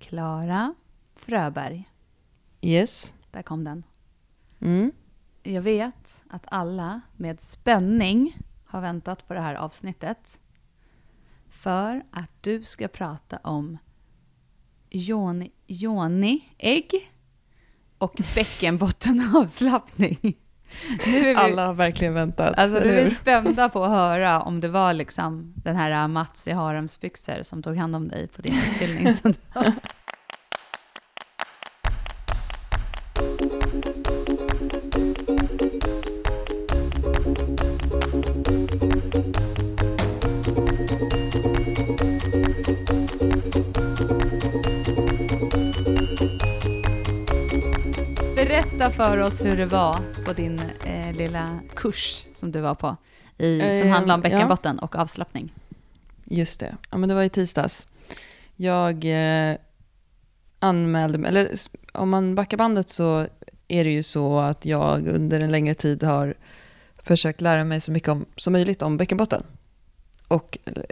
Klara Fröberg. Yes. Där kom den. Mm. Jag vet att alla med spänning har väntat på det här avsnittet. För att du ska prata om yoni ägg och bäckenbottenavslappning. Vi, Alla har verkligen väntat. alltså, nu är vi spända på att höra om det var liksom den här Mats i haremsbyxor som tog hand om dig på din utbildning. Berätta för oss hur det var på din eh, lilla kurs som du var på, i, som Eh, handlar om ja. bäckenbotten och avslappning. Just det. Ja, men det var i tisdags. Jag eh, anmälde mig, eller om man backar bandet så är det ju så att jag under en längre tid har försökt lära mig så mycket om, som möjligt om bäckenbotten. Och eh,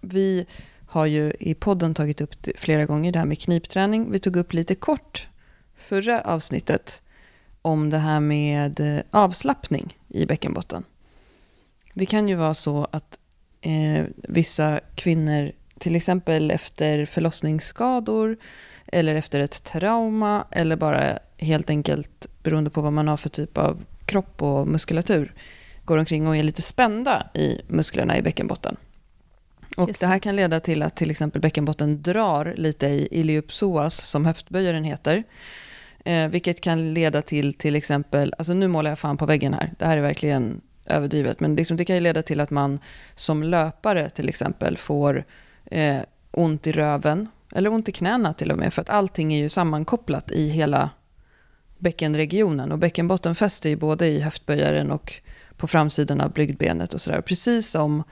vi har ju i podden tagit upp flera gånger det här med knipträning. Vi tog upp lite kort förra avsnittet om det här med eh, avslappning i bäckenbotten. Det kan ju vara så att eh, vissa kvinnor, till exempel efter förlossningsskador eller efter ett trauma eller bara helt enkelt beroende på vad man har för typ av kropp och muskulatur, går omkring och är lite spända i musklerna i bäckenbotten. Och det det. här kan leda till att till exempel bäckenbotten drar lite i iliopsoas, som höftböjaren heter. Eh, vilket kan leda till till exempel, alltså nu målar jag fan på väggen här, det här är verkligen överdrivet, men liksom det kan ju leda till att man som löpare till exempel får eh, ont i röven, eller ont i knäna till och med, för att allting är ju sammankopplat i hela bäckenregionen. Och bäckenbotten fäster ju både i höftböjaren och på framsidan av blygdbenet och sådär. Precis som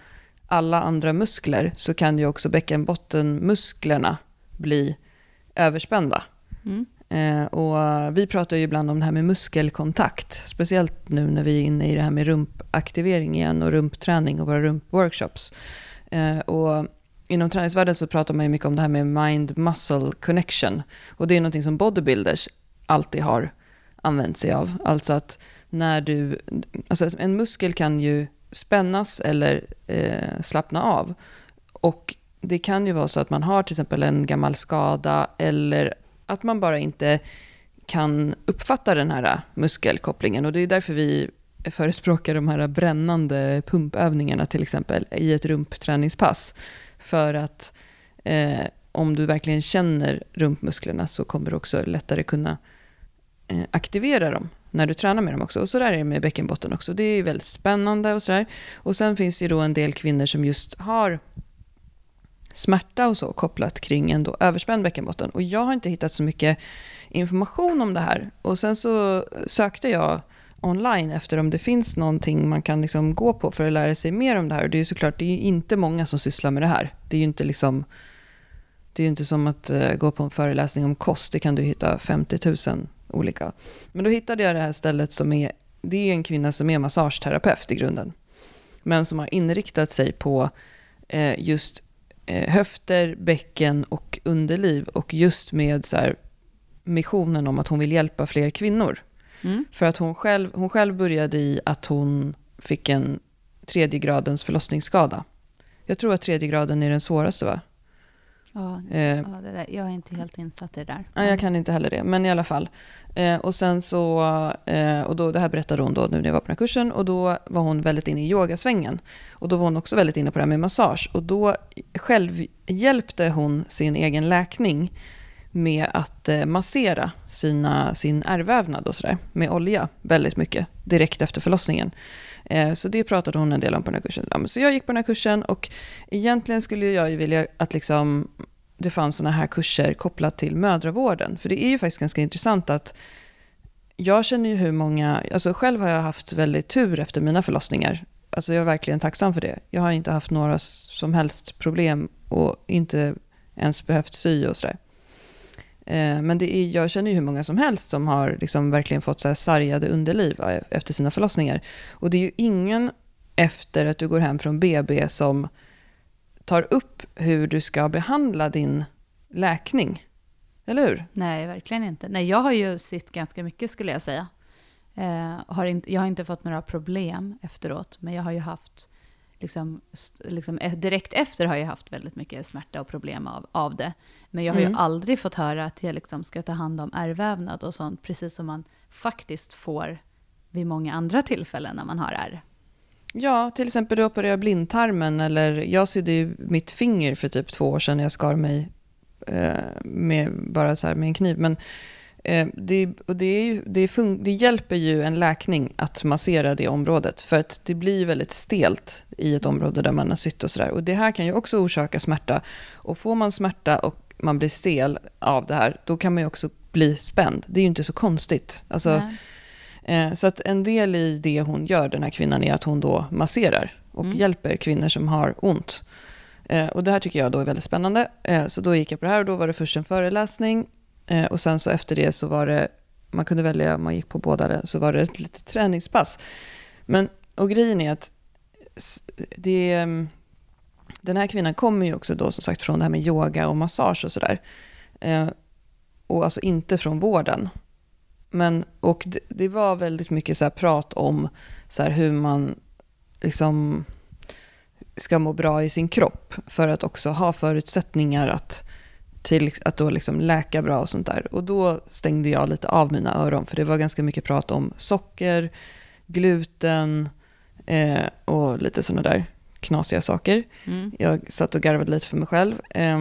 alla andra muskler så kan ju också bäckenbottenmusklerna bli överspända. Mm. Eh, och vi pratar ju ibland om det här med muskelkontakt, speciellt nu när vi är inne i det här med rumpaktivering igen och rumpträning och våra rumpworkshops. Eh, och inom träningsvärlden så pratar man ju mycket om det här med mind-muscle connection. Och det är någonting som bodybuilders alltid har använt sig av. Alltså att när du, alltså en muskel kan ju spännas eller eh, slappna av. Och det kan ju vara så att man har till exempel en gammal skada eller att man bara inte kan uppfatta den här muskelkopplingen. Och det är därför vi förespråkar de här brännande pumpövningarna till exempel i ett rumpträningspass. För att eh, om du verkligen känner rumpmusklerna så kommer du också lättare kunna eh, aktivera dem när du tränar med dem också. Och så där är det med bäckenbotten också. Det är väldigt spännande och sådär. Och sen finns det ju då en del kvinnor som just har smärta och så kopplat kring en då överspänd bäckenbotten. Och jag har inte hittat så mycket information om det här. Och sen så sökte jag online efter om det finns någonting man kan liksom gå på för att lära sig mer om det här. Och det är ju såklart, det är ju inte många som sysslar med det här. Det är ju inte liksom det är ju inte som att eh, gå på en föreläsning om kost. Det kan du hitta 50 000 olika. Men då hittade jag det här stället som är, det är en kvinna som är massageterapeut i grunden. Men som har inriktat sig på eh, just höfter, bäcken och underliv. Och just med så här, missionen om att hon vill hjälpa fler kvinnor. Mm. För att hon själv, hon själv började i att hon fick en tredje gradens förlossningsskada. Jag tror att tredje graden är den svåraste va? Ja, Eh, ja, det där. Jag är inte helt insatt i det där. Nej, jag kan inte heller det, men i alla fall. Eh, och sen så, eh, och då, det här berättade hon då nu när jag var på den här kursen, och då var hon väldigt inne i yogasvängen. Och då var hon också väldigt inne på det här med massage. Och då själv hjälpte hon sin egen läkning med att massera sina, sin ärrvävnad och sådär, med olja väldigt mycket, direkt efter förlossningen. Eh, så det pratade hon en del om på den här kursen. Så jag gick på den här kursen och egentligen skulle jag ju vilja att liksom det fanns sådana här kurser kopplat till mödravården. För det är ju faktiskt ganska intressant att jag känner ju hur många, alltså själv har jag haft väldigt tur efter mina förlossningar. Alltså jag är verkligen tacksam för det. Jag har inte haft några som helst problem och inte ens behövt sy och sådär. Eh, men det är, jag känner ju hur många som helst som har liksom verkligen fått så här sargade underliv eh, efter sina förlossningar. Och det är ju ingen efter att du går hem från BB som tar upp hur du ska behandla din läkning Eller hur? Nej, verkligen inte. Nej, jag har ju sytt ganska mycket skulle jag säga. Eh, har in, jag har inte fått några problem efteråt, men jag har ju haft, liksom, liksom, e-, direkt efter har jag haft väldigt mycket smärta och problem av, av det. Men jag har mm. ju aldrig fått höra att jag liksom ska ta hand om ärrvävnad och sånt, precis som man faktiskt får vid många andra tillfällen när man har ärr. Ja, till exempel du opererar blindtarmen eller jag sydde ju mitt finger för typ två år sedan när jag skar mig eh, med, bara så med en kniv. Men eh, det, och det, är ju, det, fun- det hjälper ju en läkning att massera det området. För att det blir väldigt stelt i ett område där man har sytt och sådär. Och det här kan ju också orsaka smärta. Och får man smärta och man blir stel av det här, då kan man ju också bli spänd. Det är ju inte så konstigt. Alltså. Eh, så att en del i det hon gör, den här kvinnan, är att hon då masserar och mm. hjälper kvinnor som har ont. Eh, och det här tycker jag då är väldigt spännande. Eh, så då gick jag på det här och då var det först en föreläsning. Eh, och sen så efter det så var det, man kunde välja om man gick på båda, så var det ett litet träningspass. Men, och grejen är att det, mm, den här kvinnan kommer ju också då som sagt från det här med yoga och massage och sådär. Eh, och alltså inte från vården. Men, och det, det, var väldigt mycket så prat om så hur man liksom ska må bra i sin kropp för att också ha förutsättningar att, till, att då liksom läka bra och sånt där. Och då stängde jag lite av mina öron för det var ganska mycket prat om socker, gluten eh, och lite sådana där knasiga saker. Mm. Jag satt och garvade lite för mig själv. Eh,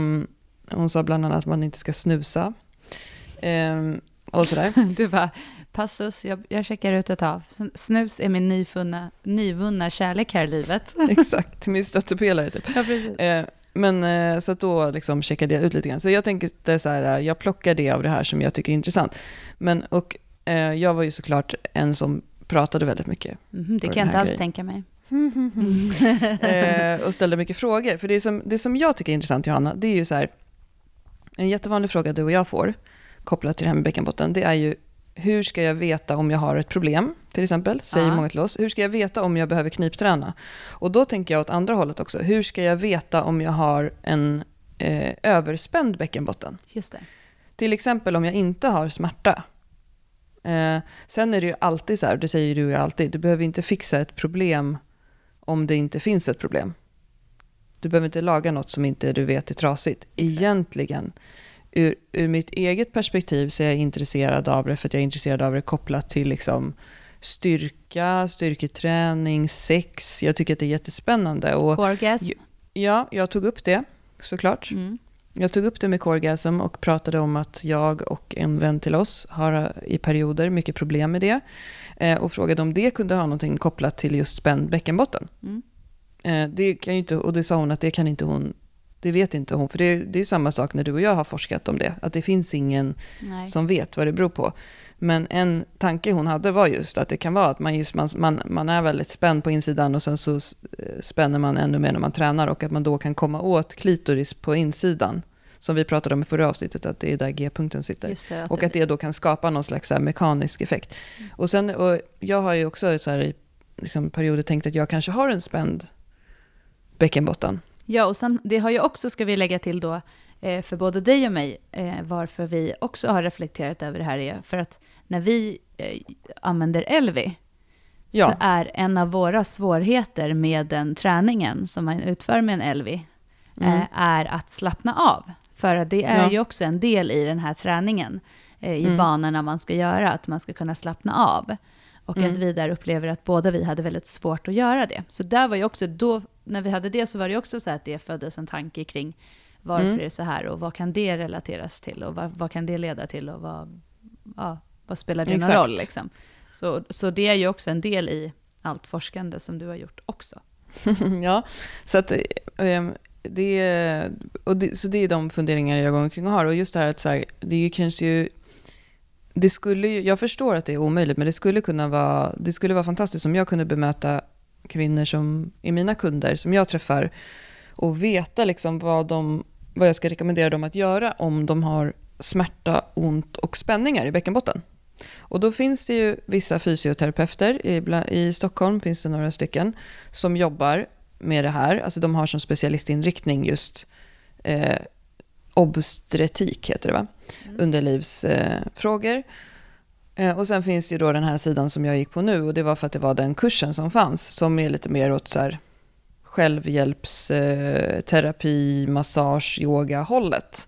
hon sa bland annat att man inte ska snusa. Eh, och sådär. Du bara, passus, jag, jag checkar ut ett tag. Snus är min nyfunna, nyvunna kärlek här i livet. Exakt, min stöttepelare typ. Ja, precis. Eh, men eh, så att då liksom checkade jag ut lite grann. Så jag tänkte så här, jag plockar det av det här som jag tycker är intressant. Men och eh, jag var ju såklart en som pratade väldigt mycket. Mm, det kan jag inte alls grejen. tänka mig. eh, och ställde mycket frågor. För det som, det som jag tycker är intressant, Johanna, det är ju så här, en jättevanlig fråga du och jag får, kopplat till det här med bäckenbotten, det är ju hur ska jag veta om jag har ett problem, till exempel, säger ja. många till oss. Hur ska jag veta om jag behöver knipträna? Och då tänker jag åt andra hållet också. Hur ska jag veta om jag har en eh, överspänd bäckenbotten? Just det. Till exempel om jag inte har smärta. Eh, sen är det ju alltid så här, det säger du ju alltid, du behöver inte fixa ett problem om det inte finns ett problem. Du behöver inte laga något som inte du vet är trasigt. Egentligen ur, ur mitt eget perspektiv så är jag intresserad av det för att jag är intresserad av det kopplat till liksom styrka, styrketräning, sex. Jag tycker att det är jättespännande. Och Orgasm. Ja, jag tog upp det såklart. Mm. Jag tog upp det med Corgasm och pratade om att jag och en vän till oss har i perioder mycket problem med det. Eh, och frågade om det kunde ha någonting kopplat till just spänd bäckenbotten. Mm. Eh, det kan inte, och det sa hon att det kan inte hon det vet inte hon, för det, det är samma sak när du och jag har forskat om det. Att det finns ingen Nej. som vet vad det beror på. Men en tanke hon hade var just att det kan vara att man, just, man, man, man är väldigt spänd på insidan och sen så eh, spänner man ännu mer när man tränar och att man då kan komma åt klitoris på insidan. Som vi pratade om i förra avsnittet, att det är där G-punkten sitter. Det, att och att det då kan skapa någon slags mekanisk effekt. Mm. Och, sen, och jag har ju också så här, i liksom, perioder tänkt att jag kanske har en spänd bäckenbotten. Ja, och sen, det har ju också, ska vi lägga till då, eh, för både dig och mig, eh, varför vi också har reflekterat över det här är för att när vi eh, använder Elvi, ja. så är en av våra svårigheter med den träningen som man utför med en Elvi, mm. är att slappna av. För det är ja. ju också en del i den här träningen, i mm. banorna man ska göra, att man ska kunna slappna av. Och mm. att vi där upplever att båda vi hade väldigt svårt att göra det. Så där var ju också, då, när vi hade det så var det också så att det föddes en tanke kring varför mm. är det så här och vad kan det relateras till och vad, vad kan det leda till och vad, ja, vad spelar det någon roll? Liksom. Så, så det är ju också en del i allt forskande som du har gjort också. ja, så att um, det, och det, så det är de funderingar jag går omkring och har. Och just det här att så här, det kanske ju det skulle ju, jag förstår att det är omöjligt, men det skulle kunna vara, det skulle vara fantastiskt om jag kunde bemöta kvinnor som är mina kunder, som jag träffar, och veta liksom vad, de, vad jag ska rekommendera dem att göra om de har smärta, ont och spänningar i bäckenbotten. Och då finns det ju vissa fysioterapeuter, i, i Stockholm finns det några stycken, som jobbar med det här. Alltså de har som specialistinriktning just eh, obstetrik, heter det va? Mm. Underlivsfrågor. Eh, och sen finns det ju då den här sidan som jag gick på nu och det var för att det var den kursen som fanns som är lite mer åt så här självhjälpsterapi, eh, massage, yoga hållet.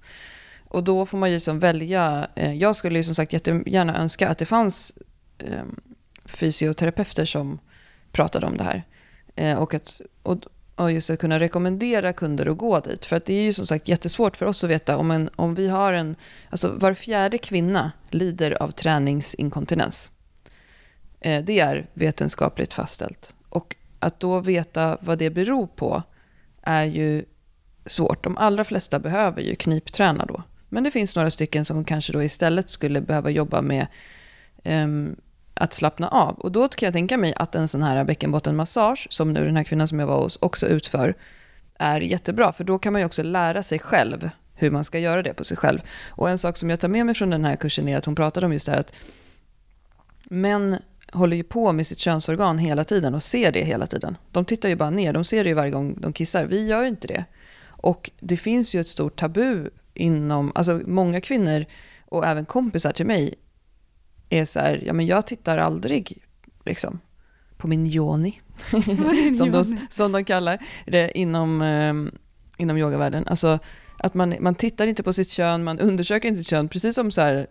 Och då får man ju som välja, eh, jag skulle ju som sagt jättegärna önska att det fanns ehm, fysioterapeuter som pratade om det här. Eh, och, att, och, just att kunna rekommendera kunder att gå dit. För att det är ju som sagt jättesvårt för oss att veta om, en, om vi har en... Alltså var fjärde kvinna lider av träningsinkontinens. Eh, det är vetenskapligt fastställt. Och att då veta vad det beror på är ju svårt. De allra flesta behöver ju knipträna då. Men det finns några stycken som kanske då istället skulle behöva jobba med um, att slappna av. Och då kan jag tänka mig att en sån här bäckenbottenmassage, som nu den här kvinnan som jag var hos också utför, är jättebra. För då kan man ju också lära sig själv hur man ska göra det på sig själv. Och en sak som jag tar med mig från den här kursen är att hon pratade om just det här att män håller ju på med sitt könsorgan hela tiden och ser det hela tiden. De tittar ju bara ner, de ser det ju varje gång de kissar. Vi gör ju inte det. Och det finns ju ett stort tabu inom, alltså många kvinnor och även kompisar till mig är så här, ja men jag tittar aldrig liksom på min yoni, som, de, som de kallar det inom, eh, inom yogavärlden. Alltså att man, man tittar inte på sitt kön, man undersöker inte sitt kön, precis som så här,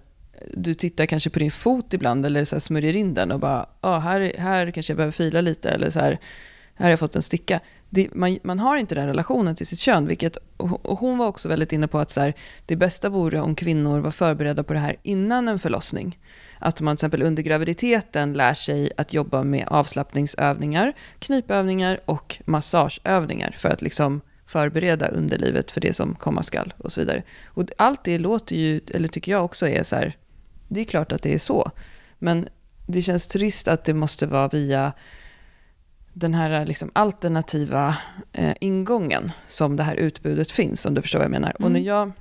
du tittar kanske på din fot ibland eller så här smörjer in den och bara, ah, här, här kanske jag behöver fila lite eller så här, här har jag fått en sticka det, man, man, har inte den relationen till sitt kön. Vilket, och hon var också väldigt inne på att så här, det bästa vore om kvinnor var förberedda på det här innan en förlossning. Att man till exempel under graviditeten lär sig att jobba med avslappningsövningar, knipövningar och massageövningar för att liksom förbereda underlivet för det som komma skall och så vidare. Och allt det låter ju, eller tycker jag också är så här, det är klart att det är så. Men det känns trist att det måste vara via den här liksom alternativa eh, ingången som det här utbudet finns, om du förstår vad jag menar. Mm. Och när jag,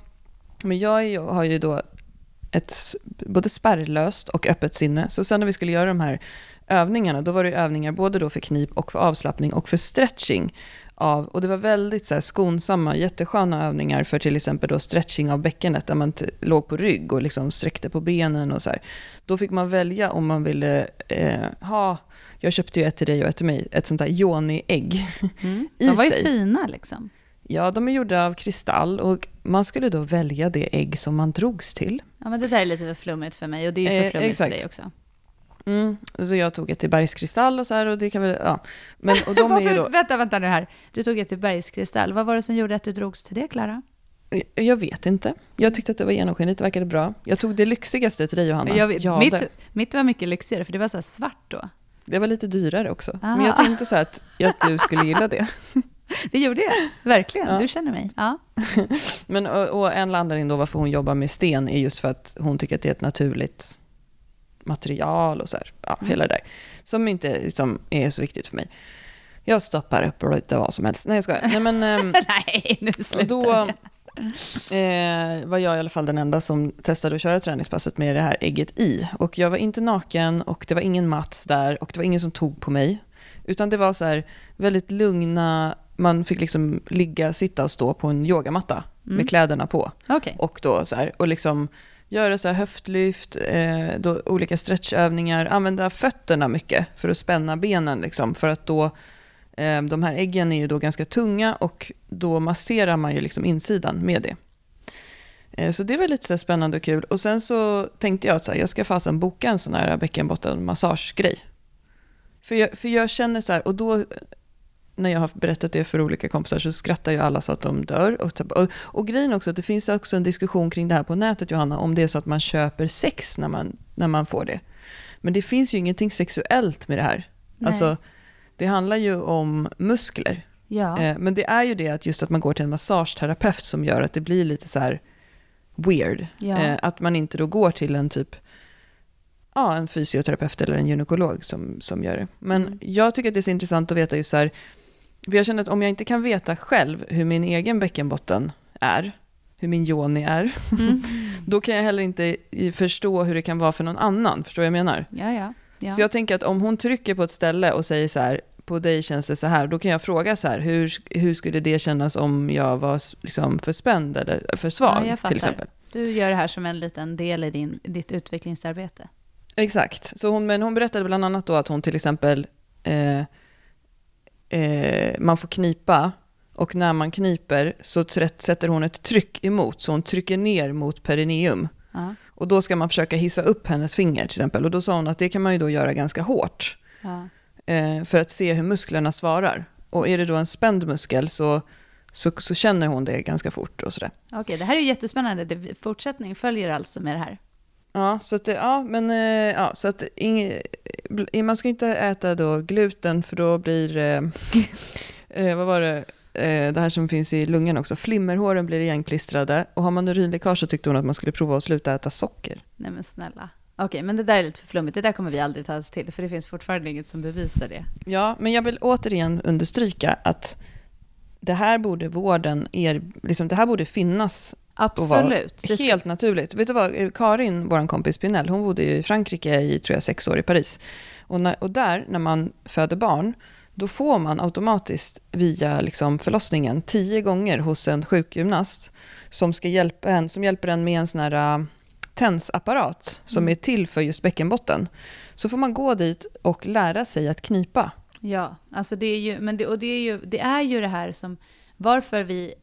men jag har ju då ett både spärrlöst och öppet sinne. Så sen när vi skulle göra de här övningarna, då var det övningar både då för knip och för avslappning och för stretching. Av, och det var väldigt så här skonsamma, jättesköna övningar för till exempel då stretching av bäckenet, där man låg på rygg och liksom sträckte på benen och så här. Då fick man välja om man ville eh, ha jag köpte ju ett till dig och ett till mig, ett sånt där Joni-ägg mm. De var ju sig. fina liksom. Ja, de är gjorda av kristall och man skulle då välja det ägg som man drogs till. Ja, men det där är lite för flummigt för mig och det är ju för eh, flummigt för dig också. Mm, så jag tog ett till bergskristall och så här och det kan väl, ja. Men, och de är ju då... Vänta, vänta nu här. Du tog ett till bergskristall. Vad var det som gjorde att du drogs till det, Klara? Jag vet inte. Jag tyckte att det var genomskinligt, det verkade bra. Jag tog det lyxigaste till dig, Johanna. Jag vet, mitt, mitt var mycket lyxigare, för det var så svart då. Det var lite dyrare också. Aha. Men jag tänkte så att, att du skulle gilla det. Det gjorde jag, verkligen. Ja. Du känner mig. Ja. Men, och, och en anledning då varför hon jobbar med sten är just för att hon tycker att det är ett naturligt material och så här, ja, mm. hela det där. Som inte liksom, är så viktigt för mig. Jag stoppar upp och lite vad som helst. Nej, jag skojar. Nej, men, ähm, Nej nu slutar då, eh, var jag i alla fall den enda som testade att köra träningspasset med det här ägget i. Och jag var inte naken och det var ingen Mats där och det var ingen som tog på mig. Utan det var så här väldigt lugna, man fick liksom ligga, sitta och stå på en yogamatta mm. med kläderna på. Okay. Och då så här, och liksom göra så här höftlyft, eh, då olika stretchövningar, använda fötterna mycket för att spänna benen liksom, för att då Eh, de här äggen är ju då ganska tunga och då masserar man ju liksom insidan med det. Eh, så det var lite så spännande och kul. Och sen så tänkte jag att så här, jag ska fasen boka en sån här bäckenbottenmassagegrej. För jag, för jag känner så här, och då när jag har berättat det för olika kompisar så skrattar ju alla så att de dör. Och, och, och grejen också att det finns också en diskussion kring det här på nätet Johanna, om det är så att man köper sex när man, när man får det. Men det finns ju ingenting sexuellt med det här. Nej. Alltså, det handlar ju om muskler. Ja. Eh, men det är ju det att just att man går till en massageterapeut som gör att det blir lite så här weird. Ja. Eh, att man inte då går till en typ ja, en fysioterapeut eller en gynekolog som, som gör det. Men mm. jag tycker att det är så intressant att veta just så här, för jag känner att om jag inte kan veta själv hur min egen bäckenbotten är, hur min yoni är, mm. då kan jag heller inte förstå hur det kan vara för någon annan. Förstår vad jag menar? Ja, ja. Ja. Så jag tänker att om hon trycker på ett ställe och säger så här, på dig känns det så här. Då kan jag fråga så här, hur, hur skulle det kännas om jag var liksom för spänd eller för svag Ja, till exempel? Du gör det här som en liten del i din, ditt utvecklingsarbete. Exakt. Så hon, men hon berättade bland annat då att hon till exempel, eh, eh, man får knipa och när man kniper så sätter hon ett tryck emot, så hon trycker ner mot perineum. Ja, Och då ska man försöka hissa upp hennes finger till exempel. Och då sa hon att det kan man ju då göra ganska hårt. ja. eh, för att se hur musklerna svarar. Och är det då en spänd muskel så, så, så känner hon det ganska fort och sådär. Okej, det här är ju jättespännande. Fortsättning följer alltså med det här. Ja, så att, ja, men eh, ja, så att inge, bl- man ska inte äta då gluten för då blir, eh, eh, vad var det, eh, det här som finns i lungan också, flimmerhåren blir igenklistrade och har man urinläckage så tyckte hon att man skulle prova att sluta äta socker. Nej men snälla. Okej, men det där är lite för flummigt. Det där kommer vi aldrig ta oss till, för det finns fortfarande inget som bevisar det. Ja, men jag vill återigen understryka att det här borde vården, er, liksom, det här borde finnas Absolut. Det ska- Helt naturligt. Vet du vad, Karin, vår kompis Pinell, hon bodde ju i Frankrike i, tror jag, sex år i Paris. Och, när, och där, när man föder barn, då får man automatiskt via liksom förlossningen tio gånger hos en sjukgymnast som, ska hjälpa en, som hjälper en med en sån här uh, tensapparat som Mm. är till för just bäckenbotten. Så får man gå dit och lära sig att knipa. Ja, alltså det är ju, men det, och det är ju, det är ju det här som, varför vi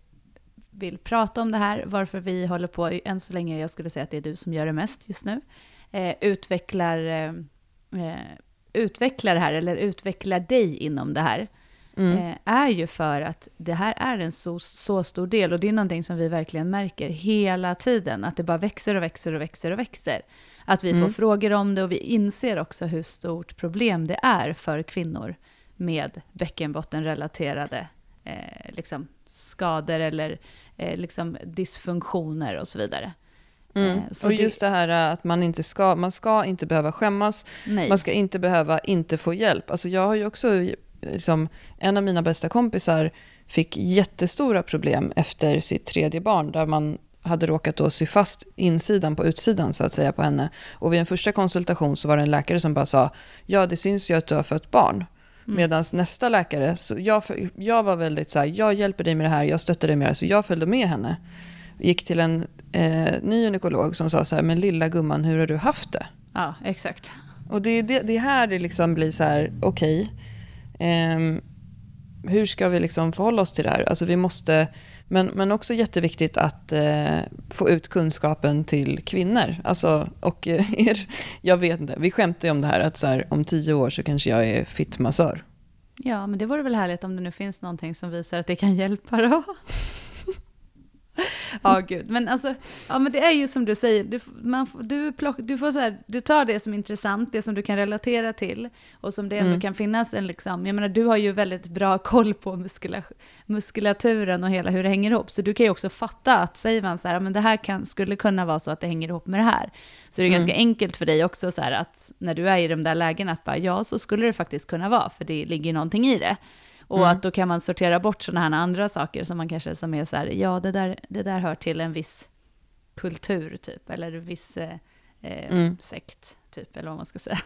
vill prata om det här, varför vi håller på, än så länge jag skulle säga att det är du som gör det mest just nu, eh, utvecklar, eh, eh, utvecklar det här, eller utvecklar dig inom det här, Mm. eh, är ju för att det här är en så, så stor del, och det är någonting som vi verkligen märker hela tiden, att det bara växer och växer och växer och växer. Att vi får Mm. frågor om det och vi inser också hur stort problem det är för kvinnor med bäckenbottenrelaterade eh, liksom skador eller eh, liksom dysfunktioner och så vidare. Mm. Eh, och just det här uh, att man inte ska, man ska inte behöva skämmas, Nej. Man ska inte behöva inte få hjälp. Alltså jag har ju också, liksom, en av mina bästa kompisar fick jättestora problem efter sitt tredje barn, där man hade råkat då sy fast insidan på utsidan så att säga på henne. Och vid en första konsultation så var det en läkare som bara sa, ja det syns ju att du har fött barn. Mm. Medan nästa läkare, så jag, jag var väldigt så här, jag hjälper dig med det här, jag stöttar dig med det här, så jag följde med henne. Gick till en eh, ny gynekolog som sa så här, men lilla gumman, hur har du haft det? Ja, exakt. Och det är det, det är här det liksom blir så här, okej, ehm, hur ska vi liksom förhålla oss till det här? Alltså vi måste, men, men också jätteviktigt att eh, få ut kunskapen till kvinnor. Alltså, och eh, er, jag vet inte, vi skämtar ju om det här att så här, om tio år så kanske jag är fittmassör. Ja, men det vore väl härligt om det nu finns någonting som visar att det kan hjälpa då. Ja, gud. Men alltså, ja men det är ju som du säger, du, man, du, plock, du, får så här, du tar det som är intressant, det som du kan relatera till, och som det ändå Mm. kan finnas en liksom, jag menar du har ju väldigt bra koll på muskula, muskulaturen och hela hur det hänger ihop, så du kan ju också fatta att säger man så här, men det här kan, skulle kunna vara så att det hänger ihop med det här, så det är Mm. ganska enkelt för dig också så här att när du är i de där lägena att bara, ja så skulle det faktiskt kunna vara, för det ligger någonting i det. Och Mm. att då kan man sortera bort sådana här andra saker som man kanske som är så här, ja det där, det där hör till en viss kultur typ, eller viss eh, eh, Mm. sekt typ, eller vad man ska säga.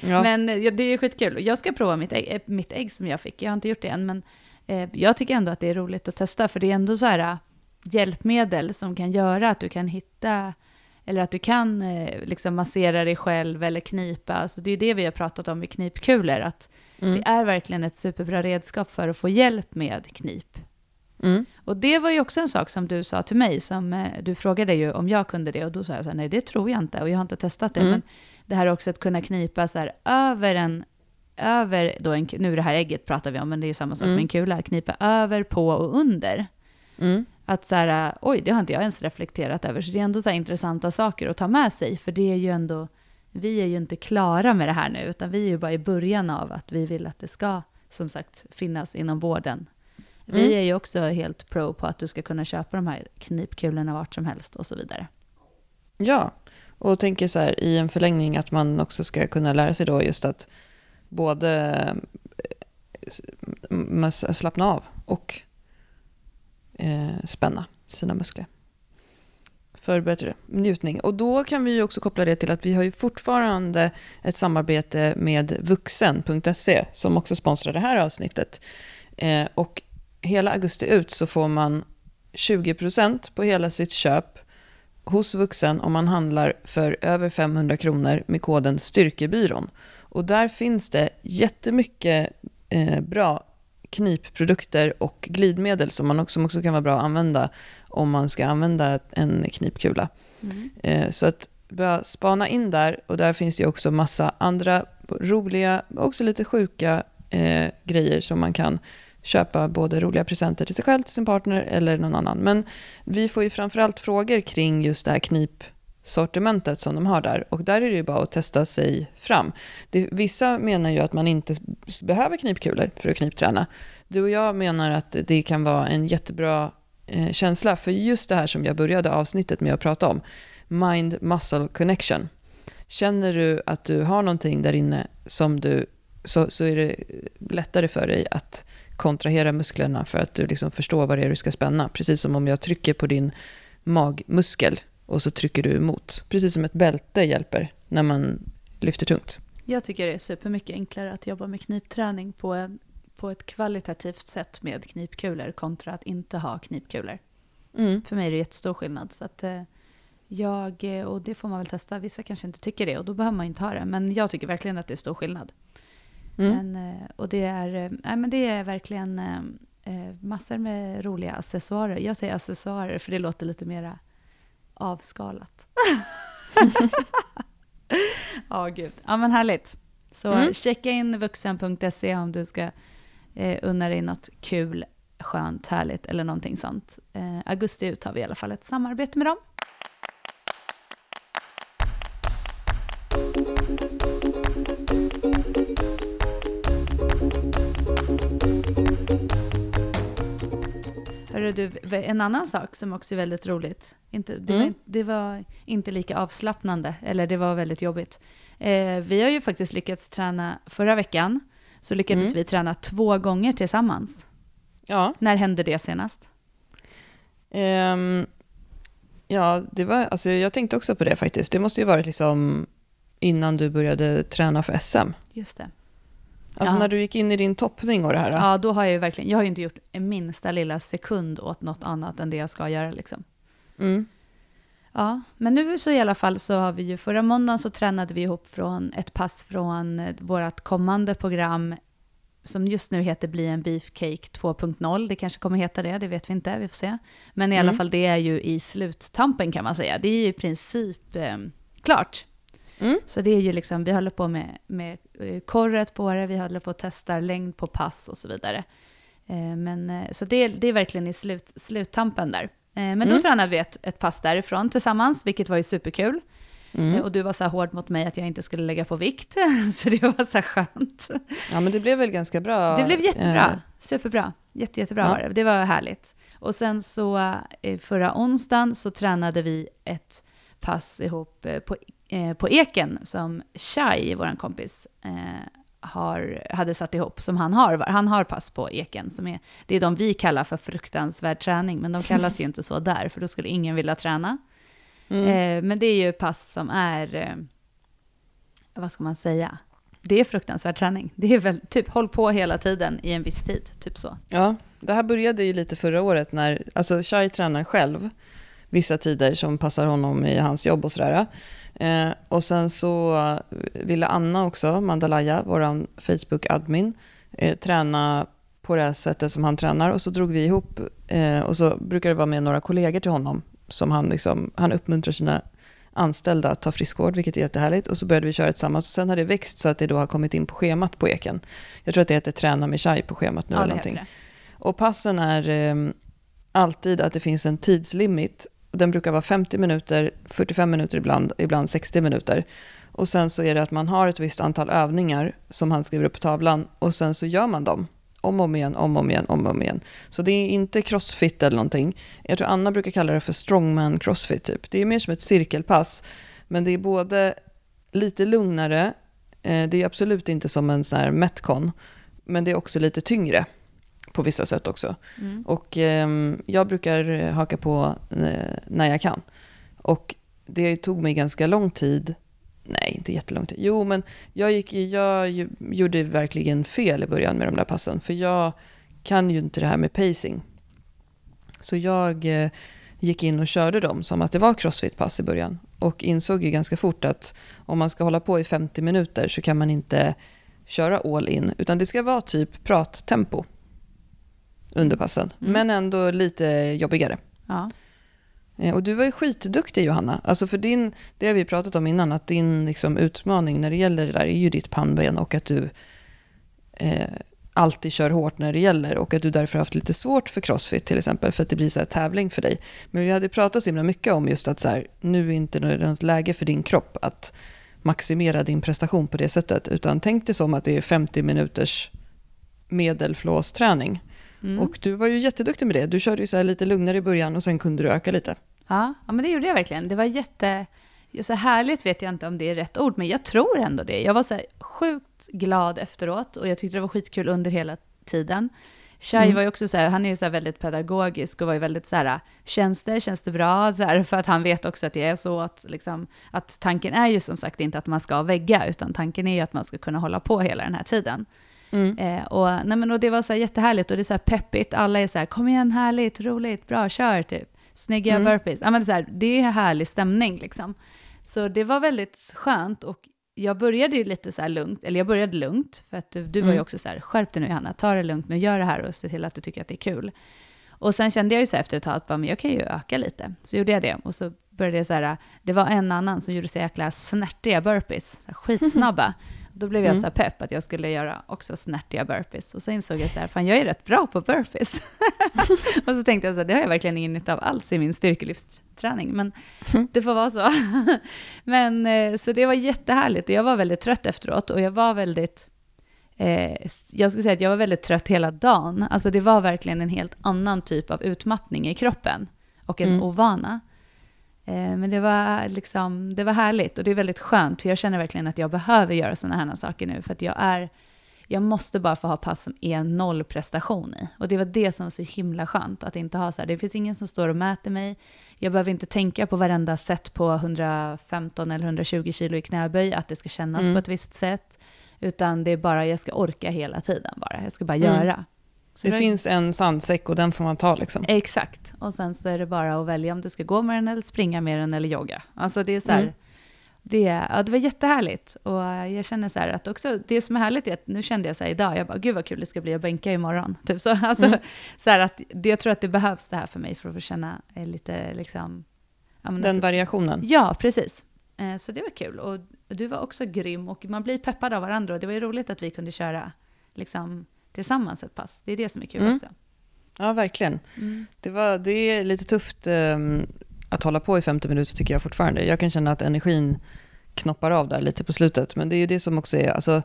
Ja. Men eh, ja, det är skitkul. Jag ska prova mitt ägg, eh, mitt ägg som jag fick, jag har inte gjort det än, men eh, jag tycker ändå att det är roligt att testa, för det är ändå så här hjälpmedel som kan göra att du kan hitta eller att du kan eh, liksom massera dig själv eller knipa. Alltså det är det vi har pratat om med knipkulor, att Mm. det är verkligen ett superbra redskap för att få hjälp med knip. Mm. Och det var ju också en sak som du sa till mig, som eh, du frågade ju om jag kunde det, och då sa jag så här, nej det tror jag inte, och jag har inte testat det, Mm. men det här också att kunna knipa så här över en, över då en, nu det här ägget pratar vi om, men det är ju samma sak Mm. med en kula, knipa över, på och under. Mm. Att så här, oj, det har inte jag ens reflekterat över, så det är ändå så här intressanta saker att ta med sig, för det är ju ändå, vi är ju inte klara med det här nu, utan vi är ju bara i början av att vi vill att det ska, som sagt, finnas inom vården. Vi Mm. är ju också helt pro på att du ska kunna köpa de här knipkulorna vart som helst och så vidare. Ja, och tänker så här i en förlängning att man också ska kunna lära sig då just att både eh, slappna av och eh, spänna sina muskler för bättre njutning. Och då kan vi ju också koppla det till att vi har ju fortfarande ett samarbete med vuxen.se som också sponsrar det här avsnittet. Eh, och hela augusti ut så får man 20% på hela sitt köp hos vuxen om man handlar för över 500 kronor med koden Styrkebyrån. Och där finns det jättemycket eh, bra knipprodukter och glidmedel som, man också, som också kan vara bra att använda om man ska använda en knipkula. Mm. Eh, så att börja spana in där och där finns det också massa andra roliga, också lite sjuka eh, grejer som man kan köpa både roliga presenter till sig själv, till sin partner eller någon annan. Men vi får ju framförallt frågor kring just det här sortimentet som de har där. Och där är det ju bara att testa sig fram. Det, vissa menar ju att man inte behöver knipkulor för att knipträna. Du och jag menar att det kan vara en jättebra eh, känsla för just det här som jag började avsnittet med att prata om. Mind-muscle connection. Känner du att du har någonting där inne som du, så, så är det lättare för dig att kontrahera musklerna för att du liksom förstår vad det är du ska spänna. Precis som om jag trycker på din magmuskel och så trycker du emot. Precis som ett bälte hjälper när man lyfter tungt. Jag tycker det är supermycket enklare att jobba med knipträning på, en, på ett kvalitativt sätt med knipkulor kontra att inte ha knipkulor. Mm. För mig är det jättestor skillnad. Så att, eh, jag, och det får man väl testa, vissa kanske inte tycker det och då behöver man inte ha det. Men jag tycker verkligen att det är stor skillnad. Mm. Men, eh, och det är, eh, nej, men det är verkligen eh, massor med roliga accessoarer. Jag säger accessoarer för det låter lite mera avskalat. Ja, gud. Ja, men härligt. Så mm. checka in vuxen.se om du ska eh, unna dig något kul, skönt, härligt eller någonting sånt. Eh, augusti ut har vi i alla fall ett samarbete med dem. Hörru du, en annan sak som också är väldigt roligt. Inte, det, mm. var, det var inte lika avslappnande, eller det var väldigt jobbigt. Eh, vi har ju faktiskt lyckats träna, förra veckan så lyckades mm. vi träna två gånger tillsammans. Ja. När hände det senast? Um, ja, det var, alltså jag tänkte också på det faktiskt. Det måste ju varit liksom innan du började träna för SM. Just det. Alltså ja. när du gick in i din toppning och det här? Ja, då har jag ju verkligen, jag har ju inte gjort en minsta lilla sekund åt något annat än det jag ska göra liksom. Mm. Ja, men nu så i alla fall så har vi ju, förra måndagen så tränade vi ihop från ett pass från eh, vårt kommande program som just nu heter Bli en beefcake 2.0. Det kanske kommer heta det, det vet vi inte, vi får se. Men i mm. alla fall det är ju i sluttampen kan man säga. Det är ju i princip eh, klart. Mm. Så det är ju liksom, vi håller på med, med eh, korret på det, vi håller på att testa längd på pass och så vidare. Eh, men, eh, så det, det är verkligen i slut, sluttampen där. Men mm. då tränade vi ett, ett pass därifrån tillsammans, vilket var ju superkul. Mm. Och du var så här hård mot mig att jag inte skulle lägga på vikt, så det var så här skönt. Ja, men det blev väl ganska bra? Det blev jättebra, superbra. Jätte, jättebra ja. Det var härligt. Och sen så förra onsdagen så tränade vi ett pass ihop på Eh, på Eken som Shai, vår kompis, eh, har, hade satt ihop, som han har. Han har pass på Eken, som är, det är de vi kallar för fruktansvärd träning, men de kallas ju inte så där, för då skulle ingen vilja träna. Mm. Eh, men det är ju pass som är, vad ska man säga, det är fruktansvärd träning. Det är väl typ håll på hela tiden i en viss tid, typ så. Ja, det här började ju lite förra året när, alltså Shai tränar själv vissa tider som passar honom i hans jobb och sådär. Eh, och sen så ville Anna också, Mandalaya, vår Facebook-admin, eh, träna på det här sättet som han tränar. Och så drog vi ihop, eh, och så brukar det vara med några kollegor till honom, som han, liksom, han uppmuntrar sina anställda att ta friskvård, vilket är jättehärligt. Och så började vi köra tillsammans. Och sen har det växt så att det då har kommit in på schemat på Eken. Jag tror att det heter Träna med chai på schemat nu. Ja, eller någonting. Och passen är eh, alltid att det finns en tidslimit den brukar vara 50 minuter, 45 minuter ibland, ibland 60 minuter. Och sen så är det att man har ett visst antal övningar som han skriver upp på tavlan och sen så gör man dem om och om igen, om och om igen, om och om igen. Så det är inte crossfit eller någonting. Jag tror Anna brukar kalla det för strongman crossfit typ. Det är mer som ett cirkelpass, men det är både lite lugnare, eh, det är absolut inte som en sån här metcon, men det är också lite tyngre på vissa sätt också. Mm. Och eh, jag brukar haka på eh, när jag kan. Och det tog mig ganska lång tid. Nej, inte jättelång tid. Jo, men jag, gick, jag gjorde verkligen fel i början med de där passen. För jag kan ju inte det här med pacing. Så jag eh, gick in och körde dem som att det var crossfit-pass i början. Och insåg ju ganska fort att om man ska hålla på i 50 minuter så kan man inte köra all in. Utan det ska vara typ prattempo under passen. Mm. Men ändå lite jobbigare. Ja. Eh, och du var ju skitduktig Johanna. Alltså för din, det har vi pratat om innan, att din liksom utmaning när det gäller det där är ju ditt pannben och att du eh, alltid kör hårt när det gäller och att du därför haft lite svårt för crossfit till exempel för att det blir så här tävling för dig. Men vi hade pratat så himla mycket om just att så här, nu är inte något läge för din kropp att maximera din prestation på det sättet utan tänk dig som att det är 50 minuters medelflåsträning. Mm. Och du var ju jätteduktig med det. Du körde ju så lite lugnare i början och sen kunde du öka lite. Ja, ja men det gjorde jag verkligen. Det var jätte... Så härligt vet jag inte om det är rätt ord, men jag tror ändå det. Jag var så sjukt glad efteråt och jag tyckte det var skitkul under hela tiden. Shai mm. var ju också så här, han är ju så väldigt pedagogisk och var ju väldigt så här, känns det, känns det bra? Så här, för att han vet också att det är så att, liksom, att tanken är ju som sagt inte att man ska vägga, utan tanken är ju att man ska kunna hålla på hela den här tiden. Mm. Eh, och, nej men, och det var så här jättehärligt och det är så här peppigt, alla är så här, kom igen, härligt, roligt, bra, kör, typ. Snygga mm. burpees. Ja, men så här, det är härlig stämning liksom. Så det var väldigt skönt och jag började ju lite så här lugnt, eller jag började lugnt, för att du, du var ju mm. också så här, skärp dig nu Johanna, ta det lugnt nu, gör det här och se till att du tycker att det är kul. Och sen kände jag ju så efter ett tag att bara, men jag kan ju öka lite. Så gjorde jag det. Och så började jag så här, det var en annan som gjorde så jäkla snärtiga burpees, så här, skitsnabba. Då blev jag mm. så här pepp att jag skulle göra också snärtiga burpees. Och så insåg jag så här, fan jag är rätt bra på burpees. och så tänkte jag så här, det har jag verkligen ingen nytta av alls i min styrkelyftsträning. Men mm. det får vara så. men eh, så det var jättehärligt och jag var väldigt trött efteråt och jag var väldigt eh, jag skulle säga att jag var väldigt trött hela dagen. Alltså det var verkligen en helt annan typ av utmattning i kroppen och en mm. ovana. Eh, men det var, liksom, det var härligt och det är väldigt skönt, för jag känner verkligen att jag behöver göra sådana här saker nu, för att jag är, jag måste bara få ha pass som är noll prestation i. Och det var det som var så himla skönt, att inte ha så här, det finns ingen som står och mäter mig, jag behöver inte tänka på varenda set på 115 eller 120 kilo i knäböj, att det ska kännas mm. på ett visst sätt, utan det är bara, jag ska orka hela tiden bara, jag ska bara mm. göra. Så det, det finns en sandsäck och den får man ta liksom. Exakt. Och sen så är det bara att välja om du ska gå med den eller springa med den eller jogga. Alltså det är så här, mm. det, ja, det var jättehärligt. Och jag känner så här att också, det som är härligt är att nu kände jag så här idag, jag bara, gud vad kul det ska bli att bänka imorgon. Typ så, alltså, mm. så här att det, jag tror att det behövs det här för mig för att få känna lite liksom... Den variationen? Ja, precis. Eh, så det var kul. Och du var också grym och man blir peppad av varandra och det var ju roligt att vi kunde köra liksom tillsammans ett pass. Det är det som är kul mm. också. Ja, verkligen. Mm. Det, var, det är lite tufft um, att hålla på i 50 minuter tycker jag fortfarande. Jag kan känna att energin knoppar av där lite på slutet. Men det är ju det som också är, alltså,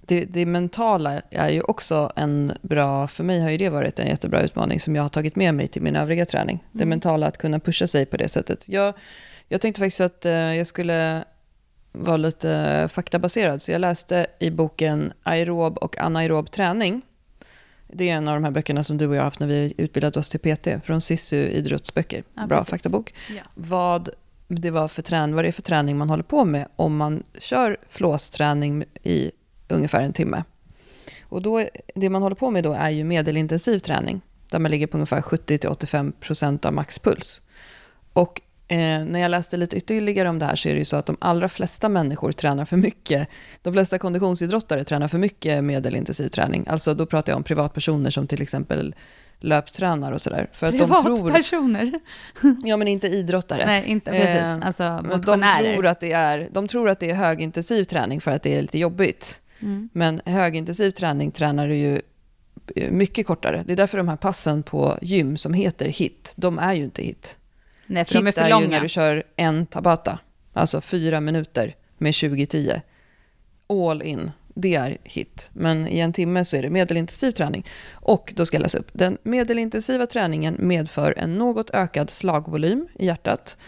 det, det, mentala är ju också en bra, för mig har ju det varit en jättebra utmaning som jag har tagit med mig till min övriga träning. Mm. Det mentala, att kunna pusha sig på det sättet. Jag, jag tänkte faktiskt att uh, jag skulle var lite faktabaserad. Så jag läste i boken Aerob och anaerob träning. Det är en av de här böckerna som du och jag har haft när vi utbildat oss till PT. Från Sissu idrottsböcker. Ja, Bra precis. faktabok. Ja. Vad, det var för trän, vad det är för träning man håller på med om man kör flåsträning i ungefär en timme. Och då, det man håller på med då är ju medelintensiv träning. Där man ligger på ungefär 70-85% av maxpuls. Och Eh, när jag läste lite ytterligare om det här så är det ju så att de allra flesta människor tränar för mycket. De flesta konditionsidrottare tränar för mycket medelintensiv träning. Alltså då pratar jag om privatpersoner som till exempel löptränar och sådär. Privatpersoner? Tror, ja, men inte idrottare. Nej, inte precis. Eh, alltså de tror, att det är, de tror att det är högintensiv träning för att det är lite jobbigt. Mm. Men högintensiv träning tränar du ju mycket kortare. Det är därför de här passen på gym som heter HIT, de är ju inte HIT. Nej, för Hit de är för långa. är ju när du kör en tabata, alltså fyra minuter med 20-10. All in, det är hit. Men i en timme så är det medelintensiv träning. Och då ska jag läsa upp. Den medelintensiva träningen medför en något ökad slagvolym i hjärtat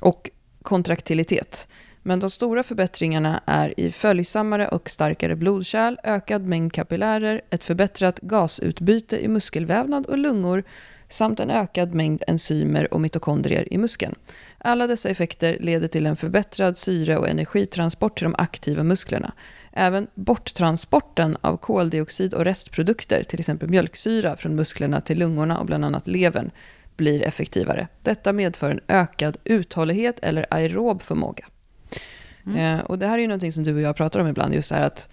och kontraktilitet. Men de stora förbättringarna är i följsammare och starkare blodkärl, ökad mängd kapillärer, ett förbättrat gasutbyte i muskelvävnad och lungor samt en ökad mängd enzymer och mitokondrier i muskeln. Alla dessa effekter leder till en förbättrad syre och energitransport till de aktiva musklerna. Även borttransporten av koldioxid och restprodukter, till exempel mjölksyra, från musklerna till lungorna och bland annat levern, blir effektivare. Detta medför en ökad uthållighet eller aerob förmåga. Mm. Eh, och det här är ju någonting som du och jag pratar om ibland, just det här att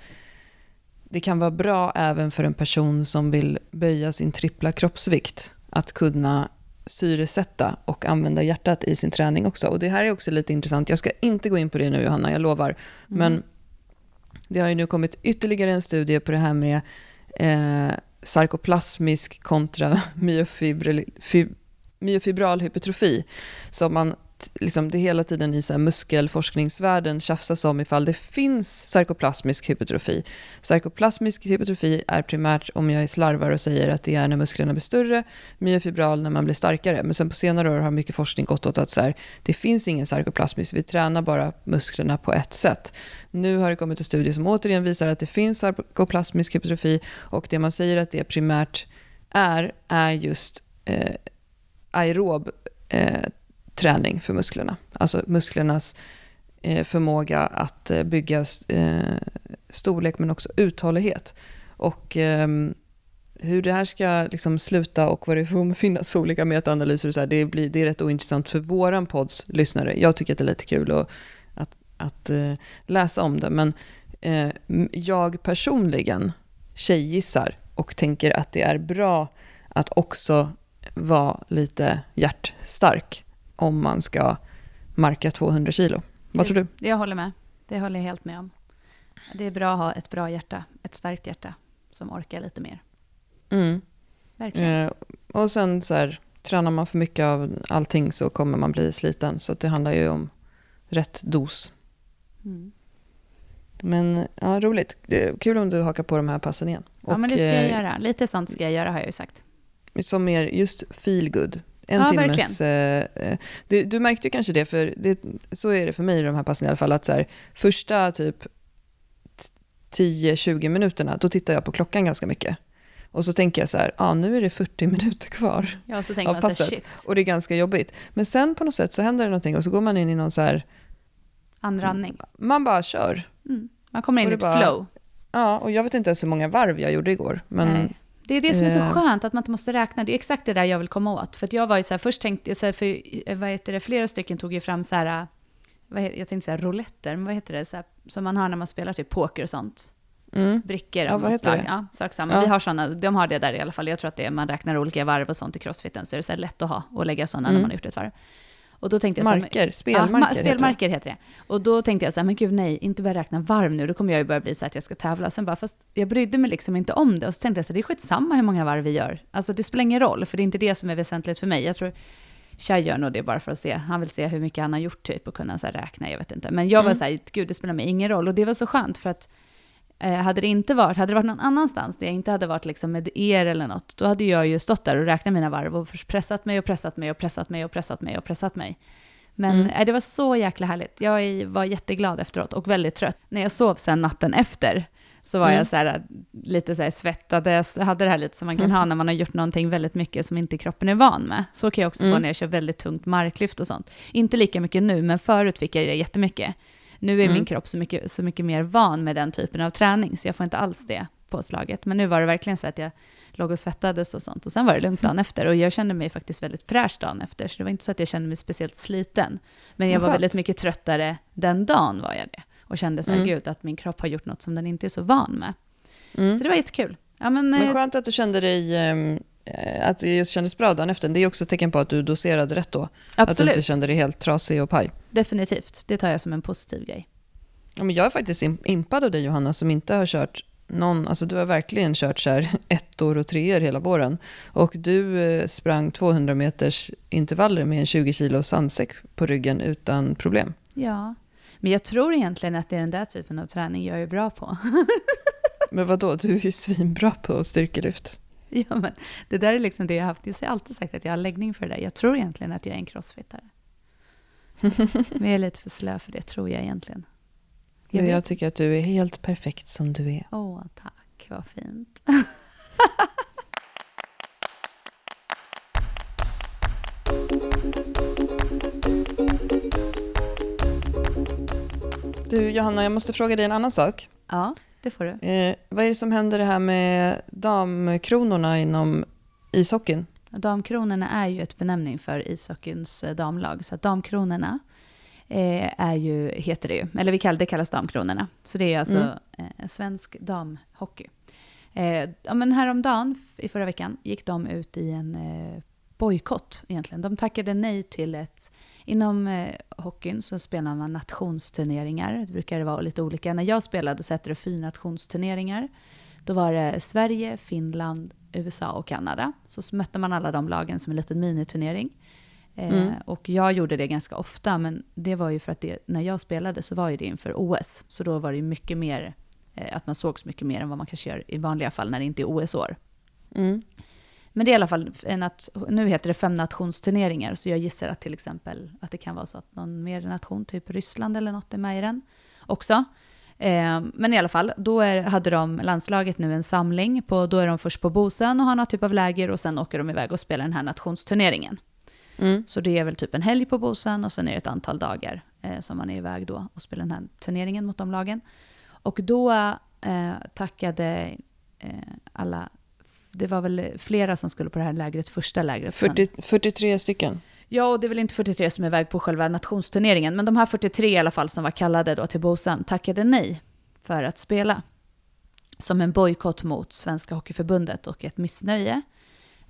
det kan vara bra även för en person som vill böja sin trippla kroppsvikt, att kunna syresätta och använda hjärtat i sin träning också. Och det här är också lite intressant. Jag ska inte gå in på det nu, Johanna, jag lovar. Mm. Men det har ju nu kommit ytterligare en studie på det här med eh, sarkoplasmisk kontra myofibral hypertrofi. Som man liksom det hela tiden i så här muskelforskningsvärlden tjafsas om ifall det finns sarkoplasmisk hypertrofi. Sarkoplasmisk hypertrofi är primärt om jag slarvar och säger att det är när musklerna blir större, myofibral när man blir starkare. Men sen på senare år har mycket forskning gått åt att så här, det finns ingen sarkoplasmisk, vi tränar bara musklerna på ett sätt. Nu har det kommit en studie som återigen visar att det finns sarkoplasmisk hypertrofi och det man säger att det primärt är, är just eh, aerob eh, träning för musklerna. Alltså musklernas eh, förmåga att eh, bygga eh, storlek men också uthållighet. Och ehm, hur det här ska liksom sluta och vad det får finnas för olika metaanalyser, och så här, det, blir, det är rätt ointressant för våran podds lyssnare. Jag tycker att det är lite kul att, att, att eh, läsa om det, men eh, jag personligen tjejgissar och tänker att det är bra att också vara lite hjärtstark om man ska marka 200 kilo. Vad det, tror du? Jag håller med. Det håller jag helt med om. Det är bra att ha ett bra hjärta, ett starkt hjärta som orkar lite mer. Mm. Verkligen. Eh, och sen så här, tränar man för mycket av allting så kommer man bli sliten. Så det handlar ju om rätt dos. Mm. Men ja, roligt. kul om du hakar på de här passen igen. Ja, och, men det ska jag eh, göra. Lite sånt ska jag göra har jag ju sagt. Som mer just feel good. En ja, timmes... Eh, eh, det, du märkte ju kanske det, för det, så är det för mig i de här passen i alla fall, att så här, första typ 10-20 minuterna, då tittar jag på klockan ganska mycket. Och så tänker jag så här, ah, nu är det 40 minuter kvar ja, så tänker av man passet. Så, shit. Och det är ganska jobbigt. Men sen på något sätt så händer det någonting och så går man in i någon så här... Andra Man bara kör. Mm. Man kommer in i ett bara, flow. Ja, och jag vet inte ens hur många varv jag gjorde igår. Men Nej. Det är det som är så eh. skönt, att man inte måste räkna. Det är exakt det där jag vill komma åt. För jag var ju så här, först tänkte jag, för eh, vad heter det, flera stycken tog ju fram så här, vad heter, jag tänkte så här rouletter, men vad heter det, så här, som man har när man spelar typ poker och sånt. Mm. Brickor ja, vad heter slag. det? Ja, sak samma. Ja. Vi har sådana, de har det där i alla fall. Jag tror att det är, man räknar olika varv och sånt i crossfiten, så är det så här lätt att ha och lägga sådana mm. när man har gjort ett varv. Och då tänkte jag marker, så här, spelmarker. Ja, spelmarker heter det. Och då tänkte jag så här, men gud nej, inte börja räkna varv nu, då kommer jag ju börja bli så att jag ska tävla. Sen bara, fast jag brydde mig liksom inte om det. Och så tänkte jag så här, det är skitsamma hur många varv vi gör. Alltså det spelar ingen roll, för det är inte det som är väsentligt för mig. Jag tror Tjej gör nog det bara för att se, han vill se hur mycket han har gjort typ och kunna så räkna, jag vet inte. Men jag var mm. så här, gud det spelar mig ingen roll. Och det var så skönt för att Eh, hade det inte varit, hade det varit någon annanstans, där jag inte hade varit liksom med er eller något, då hade jag ju stått där och räknat mina varv och pressat mig och pressat mig och pressat mig och pressat mig och pressat mig. Men mm. äh, det var så jäkla härligt. Jag var jätteglad efteråt och väldigt trött. När jag sov sen natten efter så var mm. jag så här, lite så här svettades, hade det här lite som man kan mm. ha när man har gjort någonting väldigt mycket som inte kroppen är van med. Så kan jag också få mm. när jag kör väldigt tungt marklyft och sånt. Inte lika mycket nu, men förut fick jag det jättemycket. Nu är min mm. kropp så mycket, så mycket mer van med den typen av träning, så jag får inte alls det påslaget. Men nu var det verkligen så att jag låg och svettades och sånt. Och sen var det lugnt dagen efter. Och jag kände mig faktiskt väldigt fräsch dagen efter. Så det var inte så att jag kände mig speciellt sliten. Men jag var väldigt mycket tröttare den dagen var jag det. Och kände så här, mm. gud, att min kropp har gjort något som den inte är så van med. Mm. Så det var jättekul. Ja, men, men eh, skönt att du kände dig, eh, att det just kändes bra dagen efter. Det är också ett tecken på att du doserade rätt då. Absolut. Att du inte kände dig helt trasig och paj. Definitivt. Det tar jag som en positiv grej. Ja, men jag är faktiskt impad av dig Johanna, som inte har kört någon, alltså du har verkligen kört så här ettor och treor hela våren. Och du eh, sprang 200 meters intervaller med en 20 kilo sandsäck på ryggen utan problem. Ja, men jag tror egentligen att det är den där typen av träning jag är bra på. men vad då? du är ju svinbra på styrkelyft. Ja, men det där är liksom det jag har haft. Jag har alltid sagt att jag har läggning för det där. Jag tror egentligen att jag är en crossfittare. men jag är lite för slö för det, tror jag egentligen. Jag, du, jag tycker att du är helt perfekt som du är. Åh, tack. Vad fint. Du, Johanna, jag måste fråga dig en annan sak. Ja det får du. Eh, vad är det som händer det här med damkronorna inom ishockeyn? Damkronorna är ju ett benämning för ishockeyns eh, damlag. Så att damkronorna eh, är ju, heter det ju, eller vi kallar, det kallas damkronorna. Så det är alltså Mm. eh, svensk damhockey. Eh, ja, men häromdagen, i förra veckan, gick de ut i en eh, bojkott egentligen. De tackade nej till ett... Inom eh, hockeyn så spelar man nationsturneringar. Det brukar vara lite olika. När jag spelade så hette det fyra nationsturneringar. Då var det Sverige, Finland, USA och Kanada. Så mötte man alla de lagen som en liten miniturnering. Eh, Mm. Och jag gjorde det ganska ofta, men det var ju för att det, när jag spelade så var ju det inför OS. Så då var det ju mycket mer, eh, att man sågs mycket mer än vad man kanske gör i vanliga fall när det inte är OS-år. Mm. Men det är i alla fall, en att, nu heter det fem nationsturneringar, så jag gissar att till exempel att det kan vara så att någon mer nation, typ Ryssland eller något, är med i den också. Eh, men i alla fall, då är, hade de landslaget nu en samling, på, då är de först på Bosön och har någon typ av läger och sen åker de iväg och spelar den här nationsturneringen. Mm. Så det är väl typ en helg på Bosön och sen är det ett antal dagar eh, som man är iväg då och spelar den här turneringen mot de lagen. Och då eh, tackade eh, alla, det var väl flera som skulle på det här lägret, första lägret. Sen- 40, 43 stycken. Ja, och det är väl inte 43 som är iväg på själva nationsturneringen, men de här 43 i alla fall som var kallade då till Bosön tackade nej för att spela. Som en bojkott mot Svenska Hockeyförbundet och ett missnöje.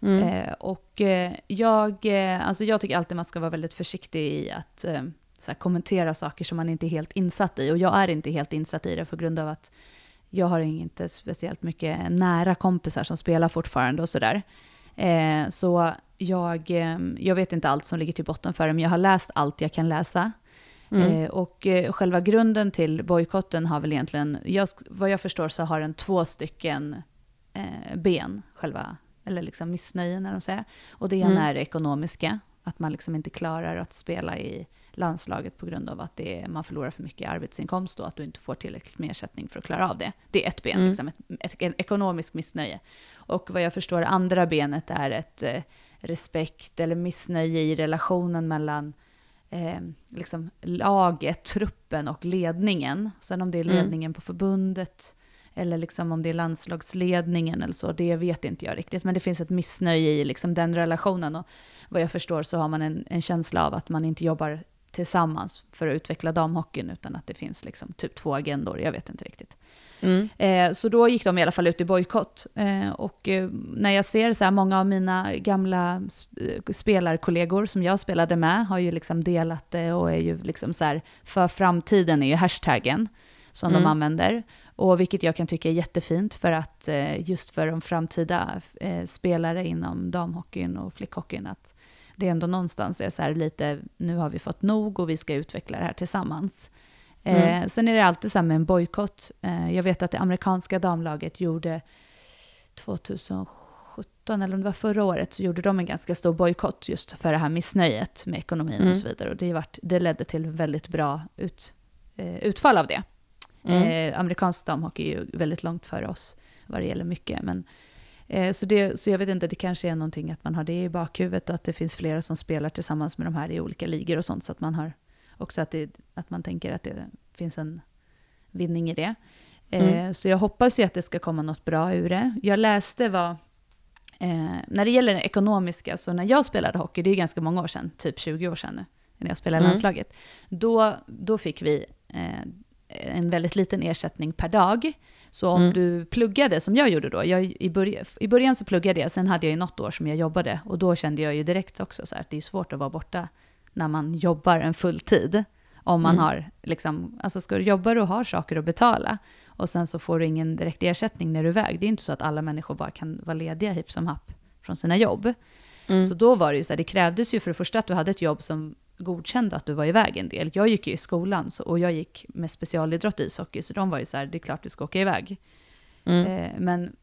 Mm. Eh, och eh, jag, eh, alltså jag tycker alltid man ska vara väldigt försiktig i att eh, kommentera saker som man inte är helt insatt i. Och jag är inte helt insatt i det på grund av att jag har inte speciellt mycket nära kompisar som spelar fortfarande och sådär. Eh, så jag, eh, jag vet inte allt som ligger till botten för det, men jag har läst allt jag kan läsa. Mm. Eh, och eh, själva grunden till bojkotten har väl egentligen, jag, vad jag förstår så har den två stycken ben, själva, eller liksom missnöjen när de säger. Och det ena Mm. är det ekonomiska, att man liksom inte klarar att spela i landslaget på grund av att är, man förlorar för mycket arbetsinkomst och att du inte får tillräckligt med ersättning för att klara av det. Det är ett ben, Mm. liksom ett, ett, ett ekonomiskt missnöje. Och vad jag förstår, andra benet är ett eh, respekt eller missnöje i relationen mellan eh, liksom laget, truppen och ledningen. Sen om det är Mm. ledningen på förbundet eller liksom om det är landslagsledningen eller så, det vet inte jag riktigt. Men det finns ett missnöje i liksom den relationen. Och vad jag förstår så har man en, en känsla av att man inte jobbar tillsammans för att utveckla damhockeyn, utan att det finns liksom typ två agendor, jag vet inte riktigt. Mm. Eh, så då gick de i alla fall ut i bojkott. Eh, och eh, när jag ser så här, många av mina gamla eh, spelarkollegor som jag spelade med har ju liksom delat det och är ju liksom så här, för framtiden är ju hashtaggen som Mm. de använder. Och vilket jag kan tycka är jättefint för att eh, just för de framtida eh, spelare inom damhockeyn och flickhockeyn att det ändå någonstans är så här lite, nu har vi fått nog och vi ska utveckla det här tillsammans. Mm. Eh, sen är det alltid så här med en bojkott. Eh, jag vet att det amerikanska damlaget gjorde 2017, eller om det var förra året, så gjorde de en ganska stor bojkott just för det här missnöjet med ekonomin Mm. och så vidare. Och det, vart, det ledde till väldigt bra ut, eh, utfall av det. Mm. Eh, amerikansk damhockey är ju väldigt långt före oss vad det gäller mycket. Men, eh, så, det, så jag vet inte, det kanske är någonting att man har det i bakhuvudet och att det finns flera som spelar tillsammans med de här i olika ligor och sånt. Så att man har också att, det, att man tänker att det finns en vinning i det. Eh, Mm. Så jag hoppas ju att det ska komma något bra ur det. Jag läste vad, eh, när det gäller det ekonomiska, så när jag spelade hockey, det är ju ganska många år sedan, typ 20 år sedan nu, när jag spelade Mm. landslaget, då, då fick vi eh, en väldigt liten ersättning per dag. Så om Mm. du pluggade, som jag gjorde då, jag, i, början, i början så pluggade jag, sen hade jag ju något år som jag jobbade, och då kände jag ju direkt också så här, att det är svårt att vara borta när man jobbar en full tid. Om man Mm. har, liksom, alltså ska du jobba och har saker att betala, och sen så får du ingen direkt ersättning när du är iväg. Det är inte så att alla människor bara kan vara lediga hipp som happ från sina jobb. Mm. Så då var det ju så här, det krävdes ju för det första att du hade ett jobb som godkände att du var iväg en del. Jag gick ju i skolan så, och jag gick med specialidrott i ishockey, så de var ju så här, det är klart du ska åka iväg. Mm. Eh, men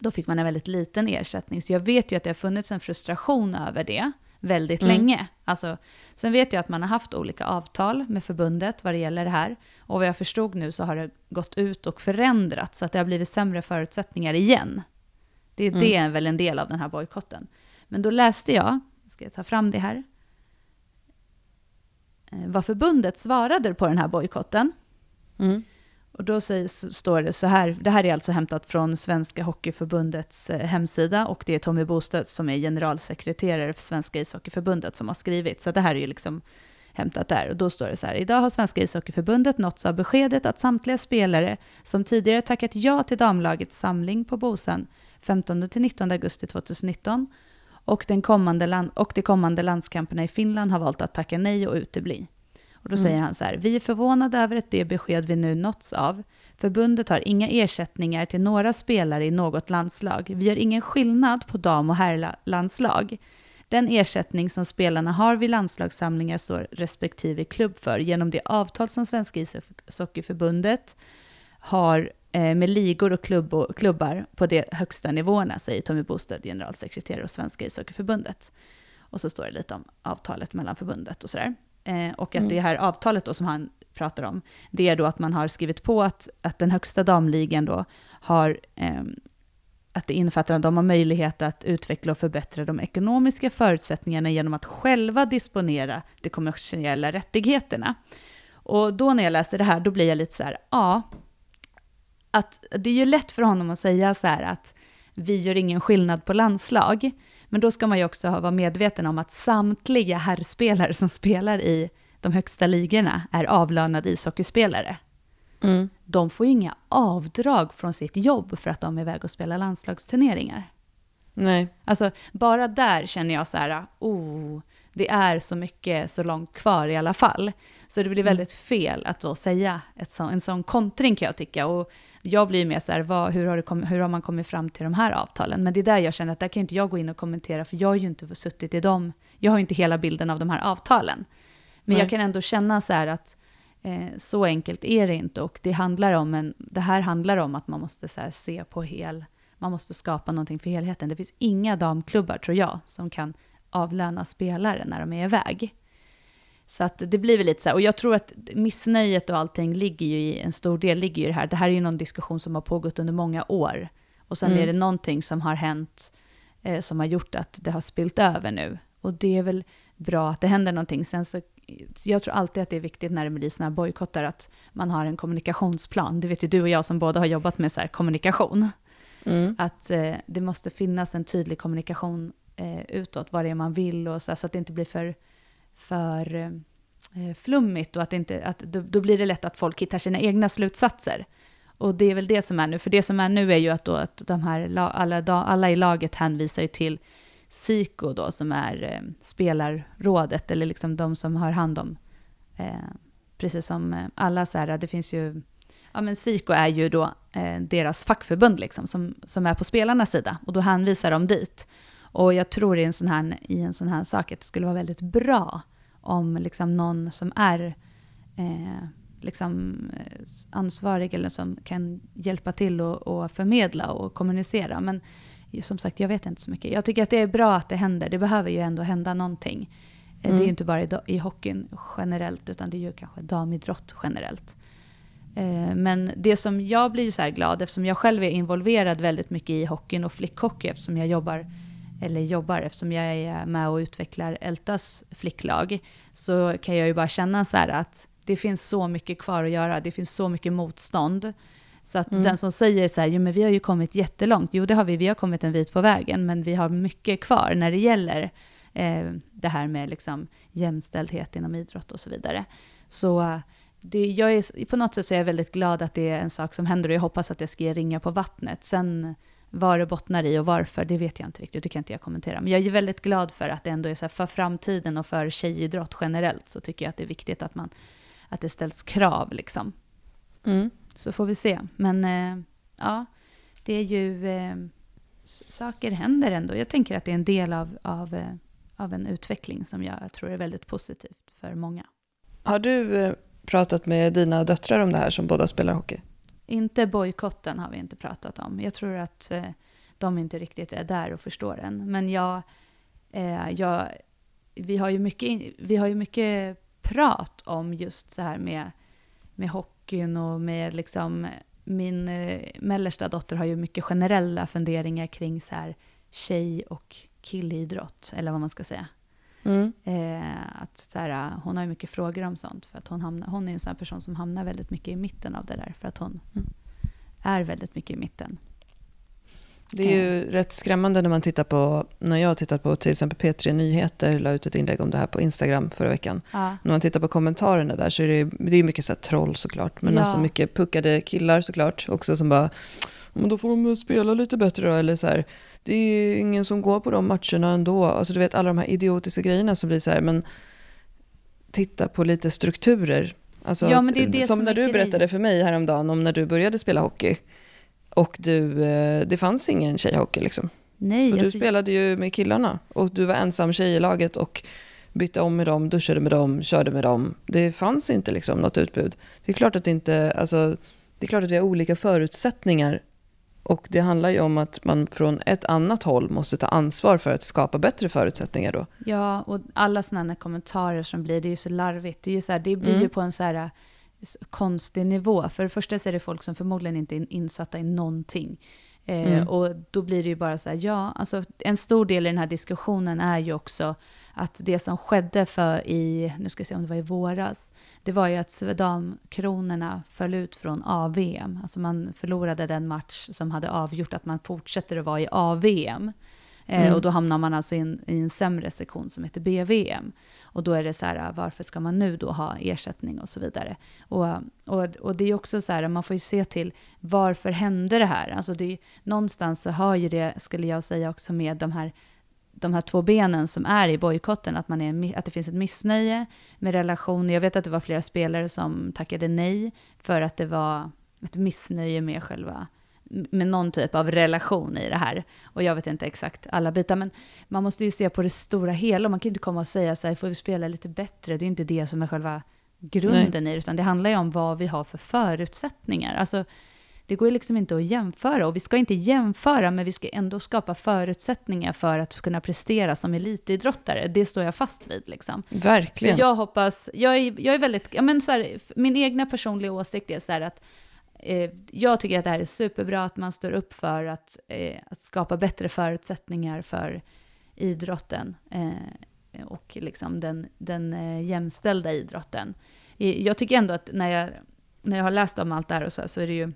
då fick man en väldigt liten ersättning, så jag vet ju att det har funnits en frustration över det väldigt Mm. länge. Alltså, sen vet jag att man har haft olika avtal med förbundet vad det gäller det här. Och vad jag förstod nu så har det gått ut och förändrats, så att det har blivit sämre förutsättningar igen. Det, Mm. det är väl en del av den här bojkotten. Men då läste jag, ska jag ta fram det här, vad förbundet svarade på den här bojkotten. Mm. Och då säger, så står det så här, det här är alltså hämtat från Svenska Hockeyförbundets eh, hemsida och det är Tommy Bostedt som är generalsekreterare för Svenska ishockeyförbundet som har skrivit, så det här är ju liksom hämtat där. Och då står det så här, idag har Svenska ishockeyförbundet nåtts av beskedet att samtliga spelare som tidigare tackat ja till damlagets samling på Bosön 15-19 augusti 2019 och, den kommande land, och de kommande landskamperna i Finland har valt att tacka nej och utebli. Och då Mm. säger han så här, vi är förvånade över det besked vi nu nåtts av. Förbundet har inga ersättningar till några spelare i något landslag. Vi gör ingen skillnad på dam och herrlandslag. Den ersättning som spelarna har vid landslagssamlingar står respektive klubb för genom det avtal som Svenska ishockeyförbundet har med ligor och klubb klubbar på de högsta nivåerna, säger Tommy Bostad, generalsekreterare hos Svenska ishockeyförbundet. Och så står det lite om avtalet mellan förbundet och sådär. Eh, och att Mm. det här avtalet då som han pratar om, det är då att man har skrivit på att, att den högsta damligan då har, ehm, att det innefattar att de har möjlighet att utveckla och förbättra de ekonomiska förutsättningarna genom att själva disponera de kommersiella rättigheterna. Och då när jag läste det här, då blir jag lite så här, ja, att det är ju lätt för honom att säga så här att vi gör ingen skillnad på landslag, men då ska man ju också vara medveten om att samtliga herrspelare som spelar i de högsta ligorna är avlönade ishockeyspelare. Mm. De får ju inga avdrag från sitt jobb för att de är iväg och spelar landslagsturneringar. Nej. Alltså, bara där känner jag så här, oh, det är så mycket så långt kvar i alla fall. Så det blir Mm. väldigt fel att då säga ett så, en sån kontring kan jag tycka. Och jag blir mer så här, vad, hur, har kommit, hur har man kommit fram till de här avtalen? Men det är där jag känner att där kan inte jag gå in och kommentera, för jag har ju inte suttit i dem. Jag har ju inte hela bilden av de här avtalen. Men Nej. jag kan ändå känna så här att eh, så enkelt är det inte. Och det, handlar om en, det här handlar om att man måste så se på hel man måste skapa någonting för helheten. Det finns inga damklubbar, tror jag, som kan avlöna spelare när de är iväg. Så att det blir väl lite så här, och jag tror att missnöjet och allting ligger ju i, en stor del ligger ju i det här. Det här är ju någon diskussion som har pågått under många år. Och sen Mm. är det någonting som har hänt eh, som har gjort att det har spilt över nu. Och det är väl bra att det händer någonting. Sen så, jag tror alltid att det är viktigt när det blir sådana här bojkottar att man har en kommunikationsplan. Det vet ju du och jag som båda har jobbat med så här kommunikation Mm. att eh, det måste finnas en tydlig kommunikation eh, utåt, vad det är man vill och så, här, så att det inte blir för, för eh, eh, flummigt och att det inte, att, då, då blir det lätt att folk hittar sina egna slutsatser. Och det är väl det som är nu, för det som är nu är ju att, då, att de här, alla, alla i laget hänvisar ju till SIKO då, som är eh, spelarrådet, eller liksom de som har hand om, eh, precis som eh, alla så här, det finns ju Ja, men SIKO är ju då eh, deras fackförbund liksom, som, som är på spelarnas sida. Och då hänvisar de dit. Och jag tror i en sån här, i en sån här sak att det skulle vara väldigt bra om liksom någon som är eh, liksom, eh, ansvarig eller som kan hjälpa till och, och förmedla och kommunicera. Men som sagt, jag vet inte så mycket. Jag tycker att det är bra att det händer. Det behöver ju ändå hända någonting. Eh, Det är Mm. ju inte bara i, i hockeyn generellt, utan det är ju kanske damidrott generellt. Eh, Men det som jag blir så här glad, eftersom jag själv är involverad väldigt mycket i hockeyn och flickhockey, eftersom jag jobbar, eller jobbar, eftersom jag är med och utvecklar Ältas flicklag, så kan jag ju bara känna så här att det finns så mycket kvar att göra, det finns så mycket motstånd. Så att Mm. den som säger så här, jo men vi har ju kommit jättelångt, jo det har vi, vi har kommit en bit på vägen, men vi har mycket kvar när det gäller eh, det här med liksom jämställdhet inom idrott och så vidare. Så eh, det, jag är, på något sätt så är jag väldigt glad att det är en sak som händer och jag hoppas att det ska ge ringa på vattnet. Sen vad det bottnar i och varför, det vet jag inte riktigt, det kan inte jag kommentera. Men jag är väldigt glad för att det ändå är så här, för framtiden och för tjejidrott generellt så tycker jag att det är viktigt att, man, att det ställs krav liksom. Mm. Så får vi se. Men eh, ja, det är ju... Eh, saker händer ändå. Jag tänker att det är en del av, av, eh, av en utveckling som jag tror är väldigt positivt för många. Har du eh, pratat med dina döttrar om det här som båda spelar hockey? Inte bojkotten har vi inte pratat om. Jag tror att eh, de inte riktigt är där och förstår den. Men jag, eh, jag, vi, har ju mycket, in- vi har ju mycket prat om just så här med, med hockeyn och med liksom min eh, mellersta dotter har ju mycket generella funderingar kring så här tjej och killidrott, eller vad man ska säga. Mm. Eh, att så här, hon har ju mycket frågor om sånt. För att hon, hamnar, hon är en sån person som hamnar väldigt mycket i mitten av det där. För att hon Mm. är väldigt mycket i mitten. Det är ju rätt skrämmande när man tittar på, när jag har tittat på till exempel P3 Nyheter, la ut ett inlägg om det här på Instagram förra veckan. Ja. När man tittar på kommentarerna där så är det, det är mycket så troll såklart. Men Ja. alltså mycket puckade killar såklart också som bara, men då får de spela lite bättre då. Eller så här, det är ingen som går på de matcherna ändå. Alltså du vet alla de här idiotiska grejerna som blir så här, men titta på lite strukturer. Alltså, Ja, det det som, som när är du berättade för mig häromdagen om när du började spela hockey. Och du, eh, det fanns ingen tjejhockey liksom. Nej, Och du alltså, spelade ju med killarna. Och du var ensam tjej i laget och bytte om med dem, duschade med dem, körde med dem. Det fanns inte liksom något utbud. Det är klart att inte, alltså, det är klart att vi har olika förutsättningar. Och det handlar ju om att man från ett annat håll måste ta ansvar för att skapa bättre förutsättningar då. Ja, och alla sådana kommentarer som blir, det är ju så larvigt. Det, är ju så här, det blir Mm. ju på en så här konstig nivå. För det första så är det folk som förmodligen inte är insatta i någonting. Eh, Mm. Och då blir det ju bara så här, ja, alltså en stor del i den här diskussionen är ju också att det som skedde för i, nu ska jag se om det var i våras, det var ju att Svedam-kronorna föll ut från AVM. Alltså man förlorade den match som hade avgjort att man fortsätter att vara i AVM. Eh, Mm. Och då hamnar man alltså i en, i en sämre sektion som heter BVM. Och då är det så här, varför ska man nu då ha ersättning och så vidare. Och, och, och det är också så här, man får ju se till varför hände det här? Alltså det någonstans så har ju det, skulle jag säga också med de här de här två benen som är i bojkotten, att, man är, mi- att det finns ett missnöje med relationer. Jag vet att det var flera spelare som tackade nej för att det var ett missnöje med själva med någon typ av relation i det här. Och jag vet inte exakt alla bitar, men man måste ju se på det stora hela. Man kan ju inte komma och säga så här, får vi spela lite bättre? Det är inte det som är själva grunden i det, utan det handlar ju om vad vi har för förutsättningar. Alltså, det går liksom inte att jämföra, och vi ska inte jämföra, men vi ska ändå skapa förutsättningar för att kunna prestera som elitidrottare. Det står jag fast vid. Liksom. Så Verkligen. jag hoppas, jag är, jag är väldigt, ja men så här, min egna personliga åsikt är så här att eh, jag tycker att det här är superbra att man står upp för att, eh, att skapa bättre förutsättningar för idrotten eh, och liksom den, den eh, jämställda idrotten. Eh, Jag tycker ändå att när jag, när jag har läst om allt det här och så, så är det ju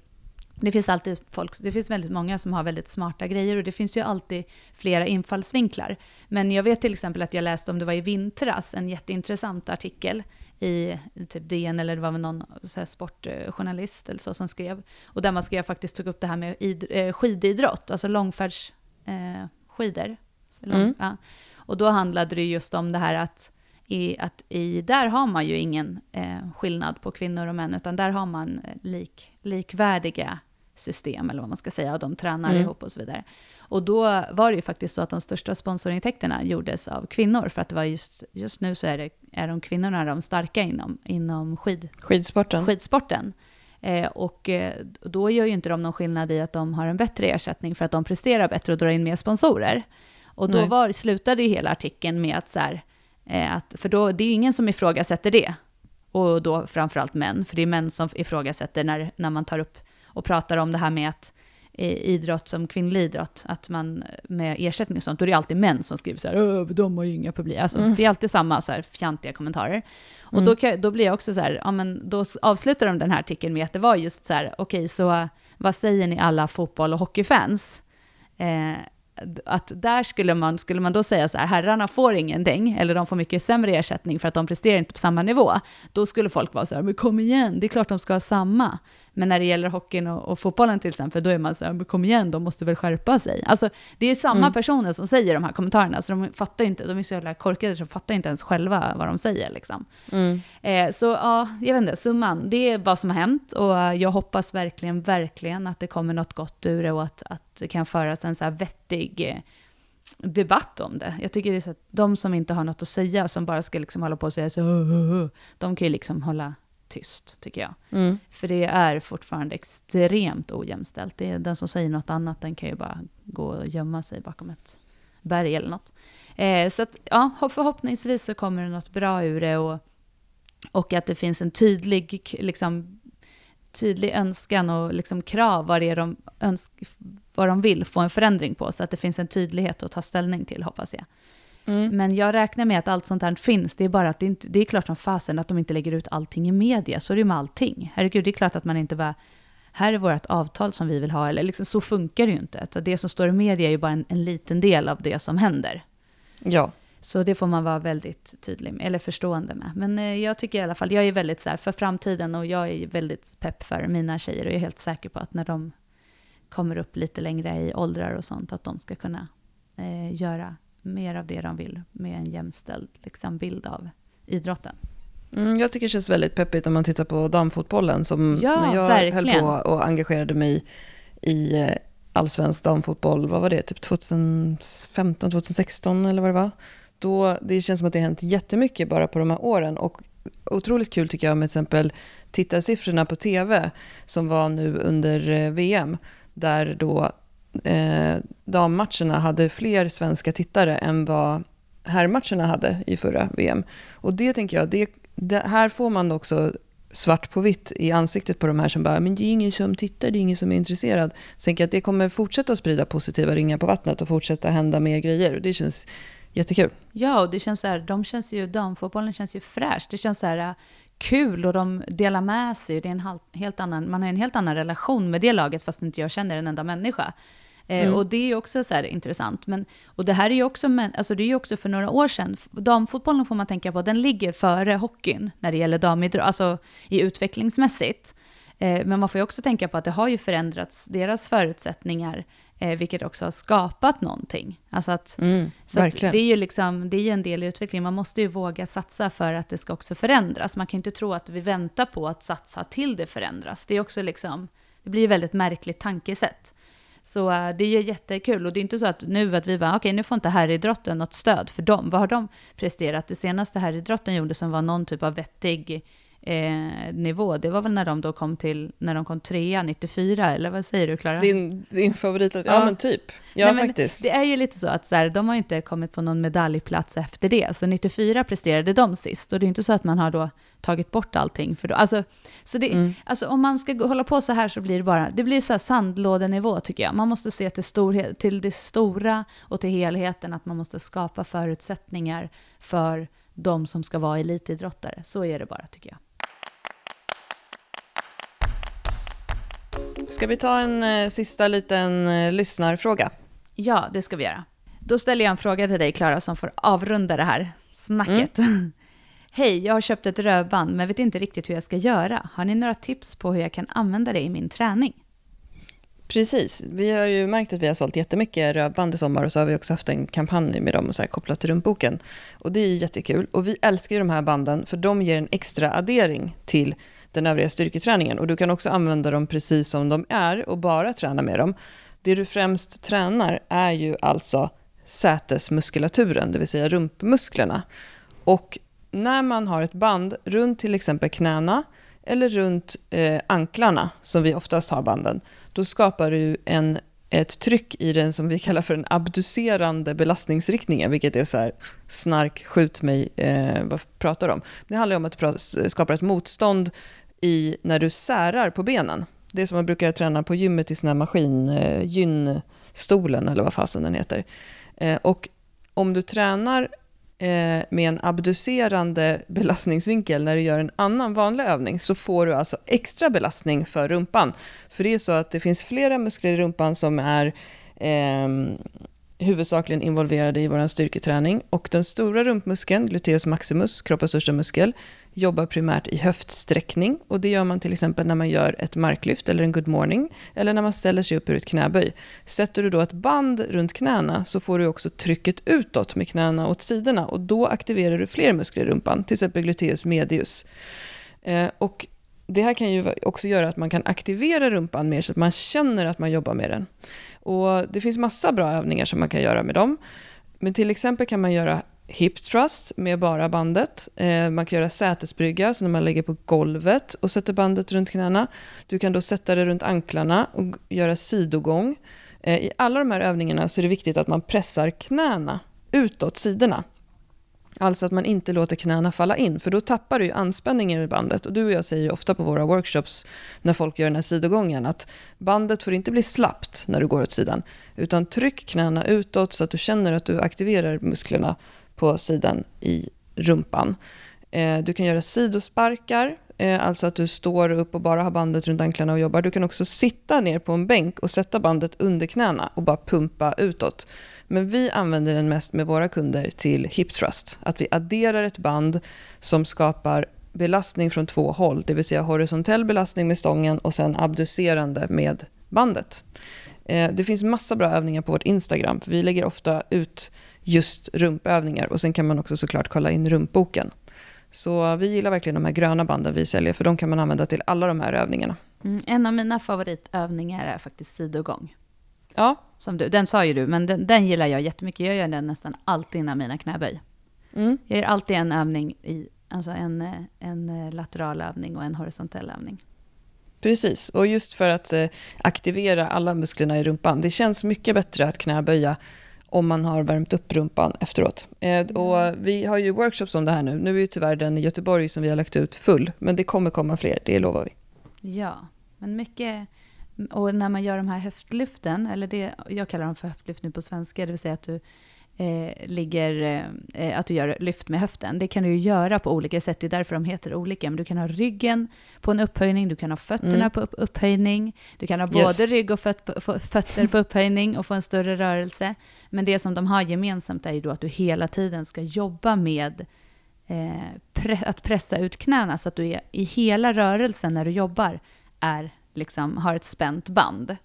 det finns alltid folk, det finns väldigt många som har väldigt smarta grejer och det finns ju alltid flera infallsvinklar. Men jag vet till exempel att jag läste om det var i vintras, en jätteintressant artikel i typ DN eller det var väl någon sportjournalist eller så som skrev. Och där man skrev faktiskt tog upp det här med id, eh, skididrott, alltså långfärdsskidor. Eh, skidor. Så lång, Mm. ja. Och då handlade det just om det här att i, att i, där har man ju ingen eh, skillnad på kvinnor och män, utan där har man eh, lik, likvärdiga system, eller vad man ska säga, och de tränar Mm. ihop och så vidare. Och då var det ju faktiskt så att de största sponsorintäkterna gjordes av kvinnor, för att det var just, just nu så är, det, är de kvinnorna de starka inom, inom skid, Skidsporten. skidsporten. Eh, och eh, då gör ju inte de någon skillnad i att de har en bättre ersättning för att de presterar bättre och drar in mer sponsorer. Och då var, slutade ju hela artikeln med att så här, att, för då, det är ju ingen som ifrågasätter det. Och då framförallt män, för det är män som ifrågasätter när, när man tar upp och pratar om det här med att eh, idrott som kvinnlig idrott, att man med ersättning och sånt, då är det alltid män som skriver så här, "Öh, de har ju inga publik. Alltså, Mm. Det är alltid samma så här fjantiga kommentarer. Och Mm. då, kan, då blir jag också så här, ja men då avslutar de den här artikeln med att det var just så här, okej, så vad säger ni alla fotboll och hockeyfans? Eh, att där skulle man, skulle man då säga så här, herrarna får ingenting, eller de får mycket sämre ersättning för att de presterar inte på samma nivå, då skulle folk vara så här, men kom igen, det är klart de ska ha samma. Men när det gäller hockeyn och, och fotbollen till exempel, då är man så här, kom igen, de måste väl skärpa sig. Alltså, det är samma Mm. personer som säger de här kommentarerna, så de fattar ju inte, de är så jävla korkade, så de fattar inte ens själva vad de säger liksom. Mm. Eh, så ja, jag vet inte, summan, det är vad som har hänt och jag hoppas verkligen, verkligen att det kommer något gott ur det och att, att det kan föras en så här vettig eh, debatt om det. Jag tycker det är så att de som inte har något att säga, som bara ska liksom hålla på och säga så, de kan ju liksom hålla tyst, tycker jag. Mm. För det är fortfarande extremt ojämställt. Det är, den som säger något annat, den kan ju bara gå och gömma sig bakom ett berg eller något. Eh, så att, ja, förhoppningsvis så kommer det något bra ur det och, och att det finns en tydlig, liksom, tydlig önskan och liksom krav vad det är de, önsk, vad de vill få en förändring på, så att det finns en tydlighet att ta ställning till, hoppas jag. Mm. Men jag räknar med att allt sånt här finns. Det är bara att det, inte, det är klart som fasen att de inte lägger ut allting i media. Så är det ju med allting. Herregud, det är klart att man inte bara här är vårt avtal som vi vill ha. Eller liksom, så funkar det ju inte. Att det som står i media är ju bara en, en liten del av det som händer. Ja. Så det får man vara väldigt tydlig med, eller förstående med. Men eh, jag tycker i alla fall, jag är väldigt så här för framtiden och jag är väldigt pepp för mina tjejer och jag är helt säker på att när de kommer upp lite längre i åldrar och sånt, att de ska kunna eh, göra mer av det de vill med en jämställd liksom, bild av idrotten. Mm, jag tycker det känns väldigt peppigt om man tittar på damfotbollen. Som Ja, när jag verkligen. höll på och engagerade mig i eh, allsvensk damfotboll, vad var det, typ 2015, 2016 eller vad det var. Då, det känns som att det har hänt jättemycket bara på de här åren. Och otroligt kul tycker jag med till exempel tittarsiffrorna på tv som var nu under eh, VM. Där då eh, dammatcherna hade fler svenska tittare än vad herrmatcherna hade i förra VM. Och det tänker jag, det, det, här får man också svart på vitt i ansiktet på de här som bara, men det är ingen som tittar, det är ingen som är intresserad. Så tänker jag att det kommer fortsätta att sprida positiva ringar på vattnet och fortsätta hända mer grejer. Och det känns jättekul. Ja, och det känns så här, de känns ju, damfotbollen känns ju fräsch. Det känns så här äh, kul och de delar med sig. Det är en helt annan, man har en helt annan relation med det laget fast inte jag känner en enda människa. Eh, Mm. Och det är ju också så här intressant. Men, och det här är ju också, men, alltså det är också för några år sedan. Damfotbollen får man tänka på, den ligger före hockeyn när det gäller damidrott, alltså i utvecklingsmässigt. Eh, men man får ju också tänka på att det har ju förändrats, deras förutsättningar, eh, vilket också har skapat någonting. Alltså att Mm, så att det är ju liksom, det är en del i utvecklingen. Man måste ju våga satsa för att det ska också förändras. Man kan ju inte tro att vi väntar på att satsa till det förändras. Det är också liksom, det blir ju väldigt märkligt tankesätt. Så eh, det är ju jättekul. Och det är inte så att nu att vi bara, okej nu får inte herridrotten något stöd för dem. Vad har de presterat? Det senaste herridrotten gjorde som var någon typ av vettig eh, nivå, det var väl när de då kom till, när de kom trea 94, eller vad säger du Klara? Din, din favoritlåt? Ja, Ja. men typ. Ja, Nej, faktiskt. Det är ju lite så att så här, de har inte kommit på någon medaljplats efter det. Så 94 presterade de sist. Och det är inte så att man har då tagit bort allting. För då, alltså, så det, Mm. alltså, om man ska gå- hålla på så här så blir det bara, det blir så här sandlådenivå tycker jag. Man måste se till, storhet, till det stora och till helheten. Att man måste skapa förutsättningar för de som ska vara elitidrottare. Så är det bara tycker jag. Ska vi ta en eh, sista liten eh, lyssnarfråga? Ja, det ska vi göra. Då ställer jag en fråga till dig, Klara, som får avrunda det här snacket. Hej, jag har köpt ett rövband men vet inte riktigt hur jag ska göra. Har ni några tips på hur jag kan använda det i min träning? Precis. Vi har ju märkt att vi har sålt jättemycket rövband i sommar och så har vi också haft en kampanj med dem och så här kopplat till rumpboken. Och det är jättekul. Och vi älskar ju de här banden för de ger en extra addering till den övriga styrketräningen. Och du kan också använda dem precis som de är och bara träna med dem. Det du främst tränar är ju alltså sätesmuskulaturen, det vill säga rumpmusklerna. Och när man har ett band runt till exempel knäna eller runt eh, anklarna, som vi oftast har banden, då skapar du en, ett tryck i den som vi kallar för den abducerande belastningsriktningen, vilket är så här, snark, skjut mig, eh, vad pratar du om? Det handlar ju om att du skapar ett motstånd i, när du särar på benen. Det som man brukar träna på gymmet i sån här maskin, eh, gynstolen eller vad fasen den heter. Eh, och om du tränar eh, med en abducerande belastningsvinkel när du gör en annan vanlig övning så får du alltså extra belastning för rumpan. För det är så att det finns flera muskler i rumpan som är ehm, huvudsakligen involverade i vår styrketräning. Och den stora rumpmuskeln, gluteus maximus, kroppens största muskel, jobbar primärt i höftsträckning. Och det gör man till exempel när man gör ett marklyft eller en good morning, eller när man ställer sig upp ur ett knäböj. Sätter du då ett band runt knäna så får du också trycket utåt med knäna åt sidorna och då aktiverar du fler muskler i rumpan, till exempel gluteus medius. Eh, och det här kan ju också göra att man kan aktivera rumpan mer så att man känner att man jobbar med den. Och det finns massa bra övningar som man kan göra med dem. Men till exempel kan man göra hip thrust med bara bandet. Eh, man kan göra sätesbrygga, så när man lägger på golvet och sätter bandet runt knäna. Du kan då sätta det runt anklarna och göra sidogång. Eh, I alla de här övningarna så är det viktigt att man pressar knäna utåt sidorna. Alltså att man inte låter knäna falla in, för då tappar du ju anspänningen i bandet. Och du och jag säger ju ofta på våra workshops, när folk gör den här sidogången, att bandet får inte bli slappt när du går åt sidan, utan tryck knäna utåt så att du känner att du aktiverar musklerna på sidan i rumpan. Eh, du kan göra sidosparkar, eh, alltså att du står upp och bara har bandet runt anklarna och jobbar. Du kan också sitta ner på en bänk och sätta bandet under knäna och bara pumpa utåt. Men vi använder den mest med våra kunder till hip thrust. Att vi adderar ett band som skapar belastning från två håll. Det vill säga horisontell belastning med stången och sen abducerande med bandet. Eh, det finns massa bra övningar på vårt Instagram. För vi lägger ofta ut just rumpövningar. Och sen kan man också såklart kolla in rumpboken. Så vi gillar verkligen de här gröna banden vi säljer. För de kan man använda till alla de här övningarna. Mm, en av mina favoritövningar är faktiskt sidogång. Ja. Som du, den sa ju du, men den, den gillar jag jättemycket. Jag gör den nästan alltid innan mina knäböj. Mm. Jag gör alltid en övning i, alltså en, en lateral övning och en horisontell övning. Precis, och just för att eh, aktivera alla musklerna i rumpan. Det känns mycket bättre att knäböja om man har värmt upp rumpan efteråt. Eh, och vi har ju workshops om det här nu. Nu är ju tyvärr den i Göteborg som vi har lagt ut full, men det kommer komma fler, det lovar vi. Ja, men mycket... Och när man gör de här höftlyften, eller det, jag kallar dem för höftlyft nu på svenska, det vill säga att du eh, ligger, eh, att du gör lyft med höften. Det kan du ju göra på olika sätt, det är därför de heter olika. Men du kan ha ryggen på en upphöjning, du kan ha fötterna Mm. på upp, upphöjning, du kan ha Yes. både rygg och föt, på- fötter på upphöjning och få en större rörelse. Men det som de har gemensamt är ju då att du hela tiden ska jobba med eh, pre, att pressa ut knäna så att du är, i hela rörelsen när du jobbar är, liksom, har ett spänt band.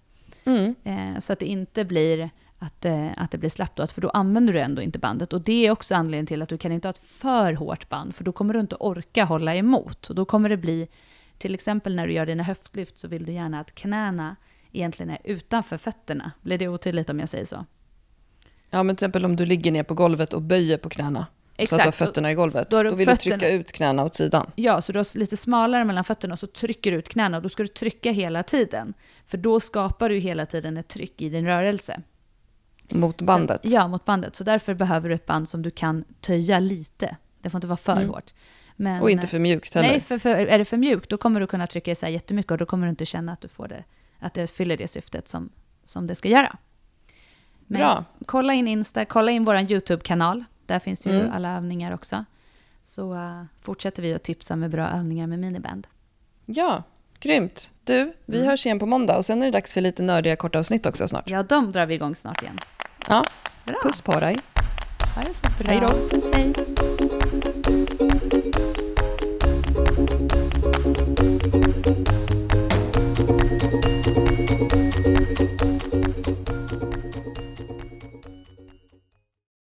Mm. Eh, så att det inte blir att, eh, att det blir slappt då, för då använder du ändå inte bandet. Och det är också anledningen till att du kan inte ha ett för hårt band, för då kommer du inte orka hålla emot. Och då kommer det bli, till exempel när du gör dina höftlyft så vill du gärna att knäna egentligen är utanför fötterna. Blir det otydligt om jag säger så? Ja, men till exempel om du ligger ner på golvet och böjer på knäna, så att du har Exakt. fötterna i golvet. Då Då, vill fötterna- du trycka ut knäna åt sidan. Ja, så du har lite smalare mellan fötterna och så trycker du ut knäna och då ska du trycka hela tiden. För då skapar du hela tiden ett tryck i din rörelse. Mot bandet. Så, ja, mot bandet. Så därför behöver du ett band som du kan töja lite. Det får inte vara för Mm. hårt. Men, Och inte för mjukt heller. Nej, för, för är det för mjukt då kommer du kunna trycka isär jättemycket och då kommer du inte känna att du får det, att det fyller det syftet som, som det ska göra. Men Bra. kolla in Insta, kolla in vår YouTube-kanal. Där finns ju Mm. alla övningar också. Så uh, fortsätter vi att tipsa med bra övningar med miniband. Ja, grymt. Du, vi Mm. hörs igen på måndag och sen är det dags för lite nördiga korta avsnitt också snart. Ja, de drar vi igång snart igen. Ja, Bra. puss på dig. Ha det så bra. Hej då. Puss, hej.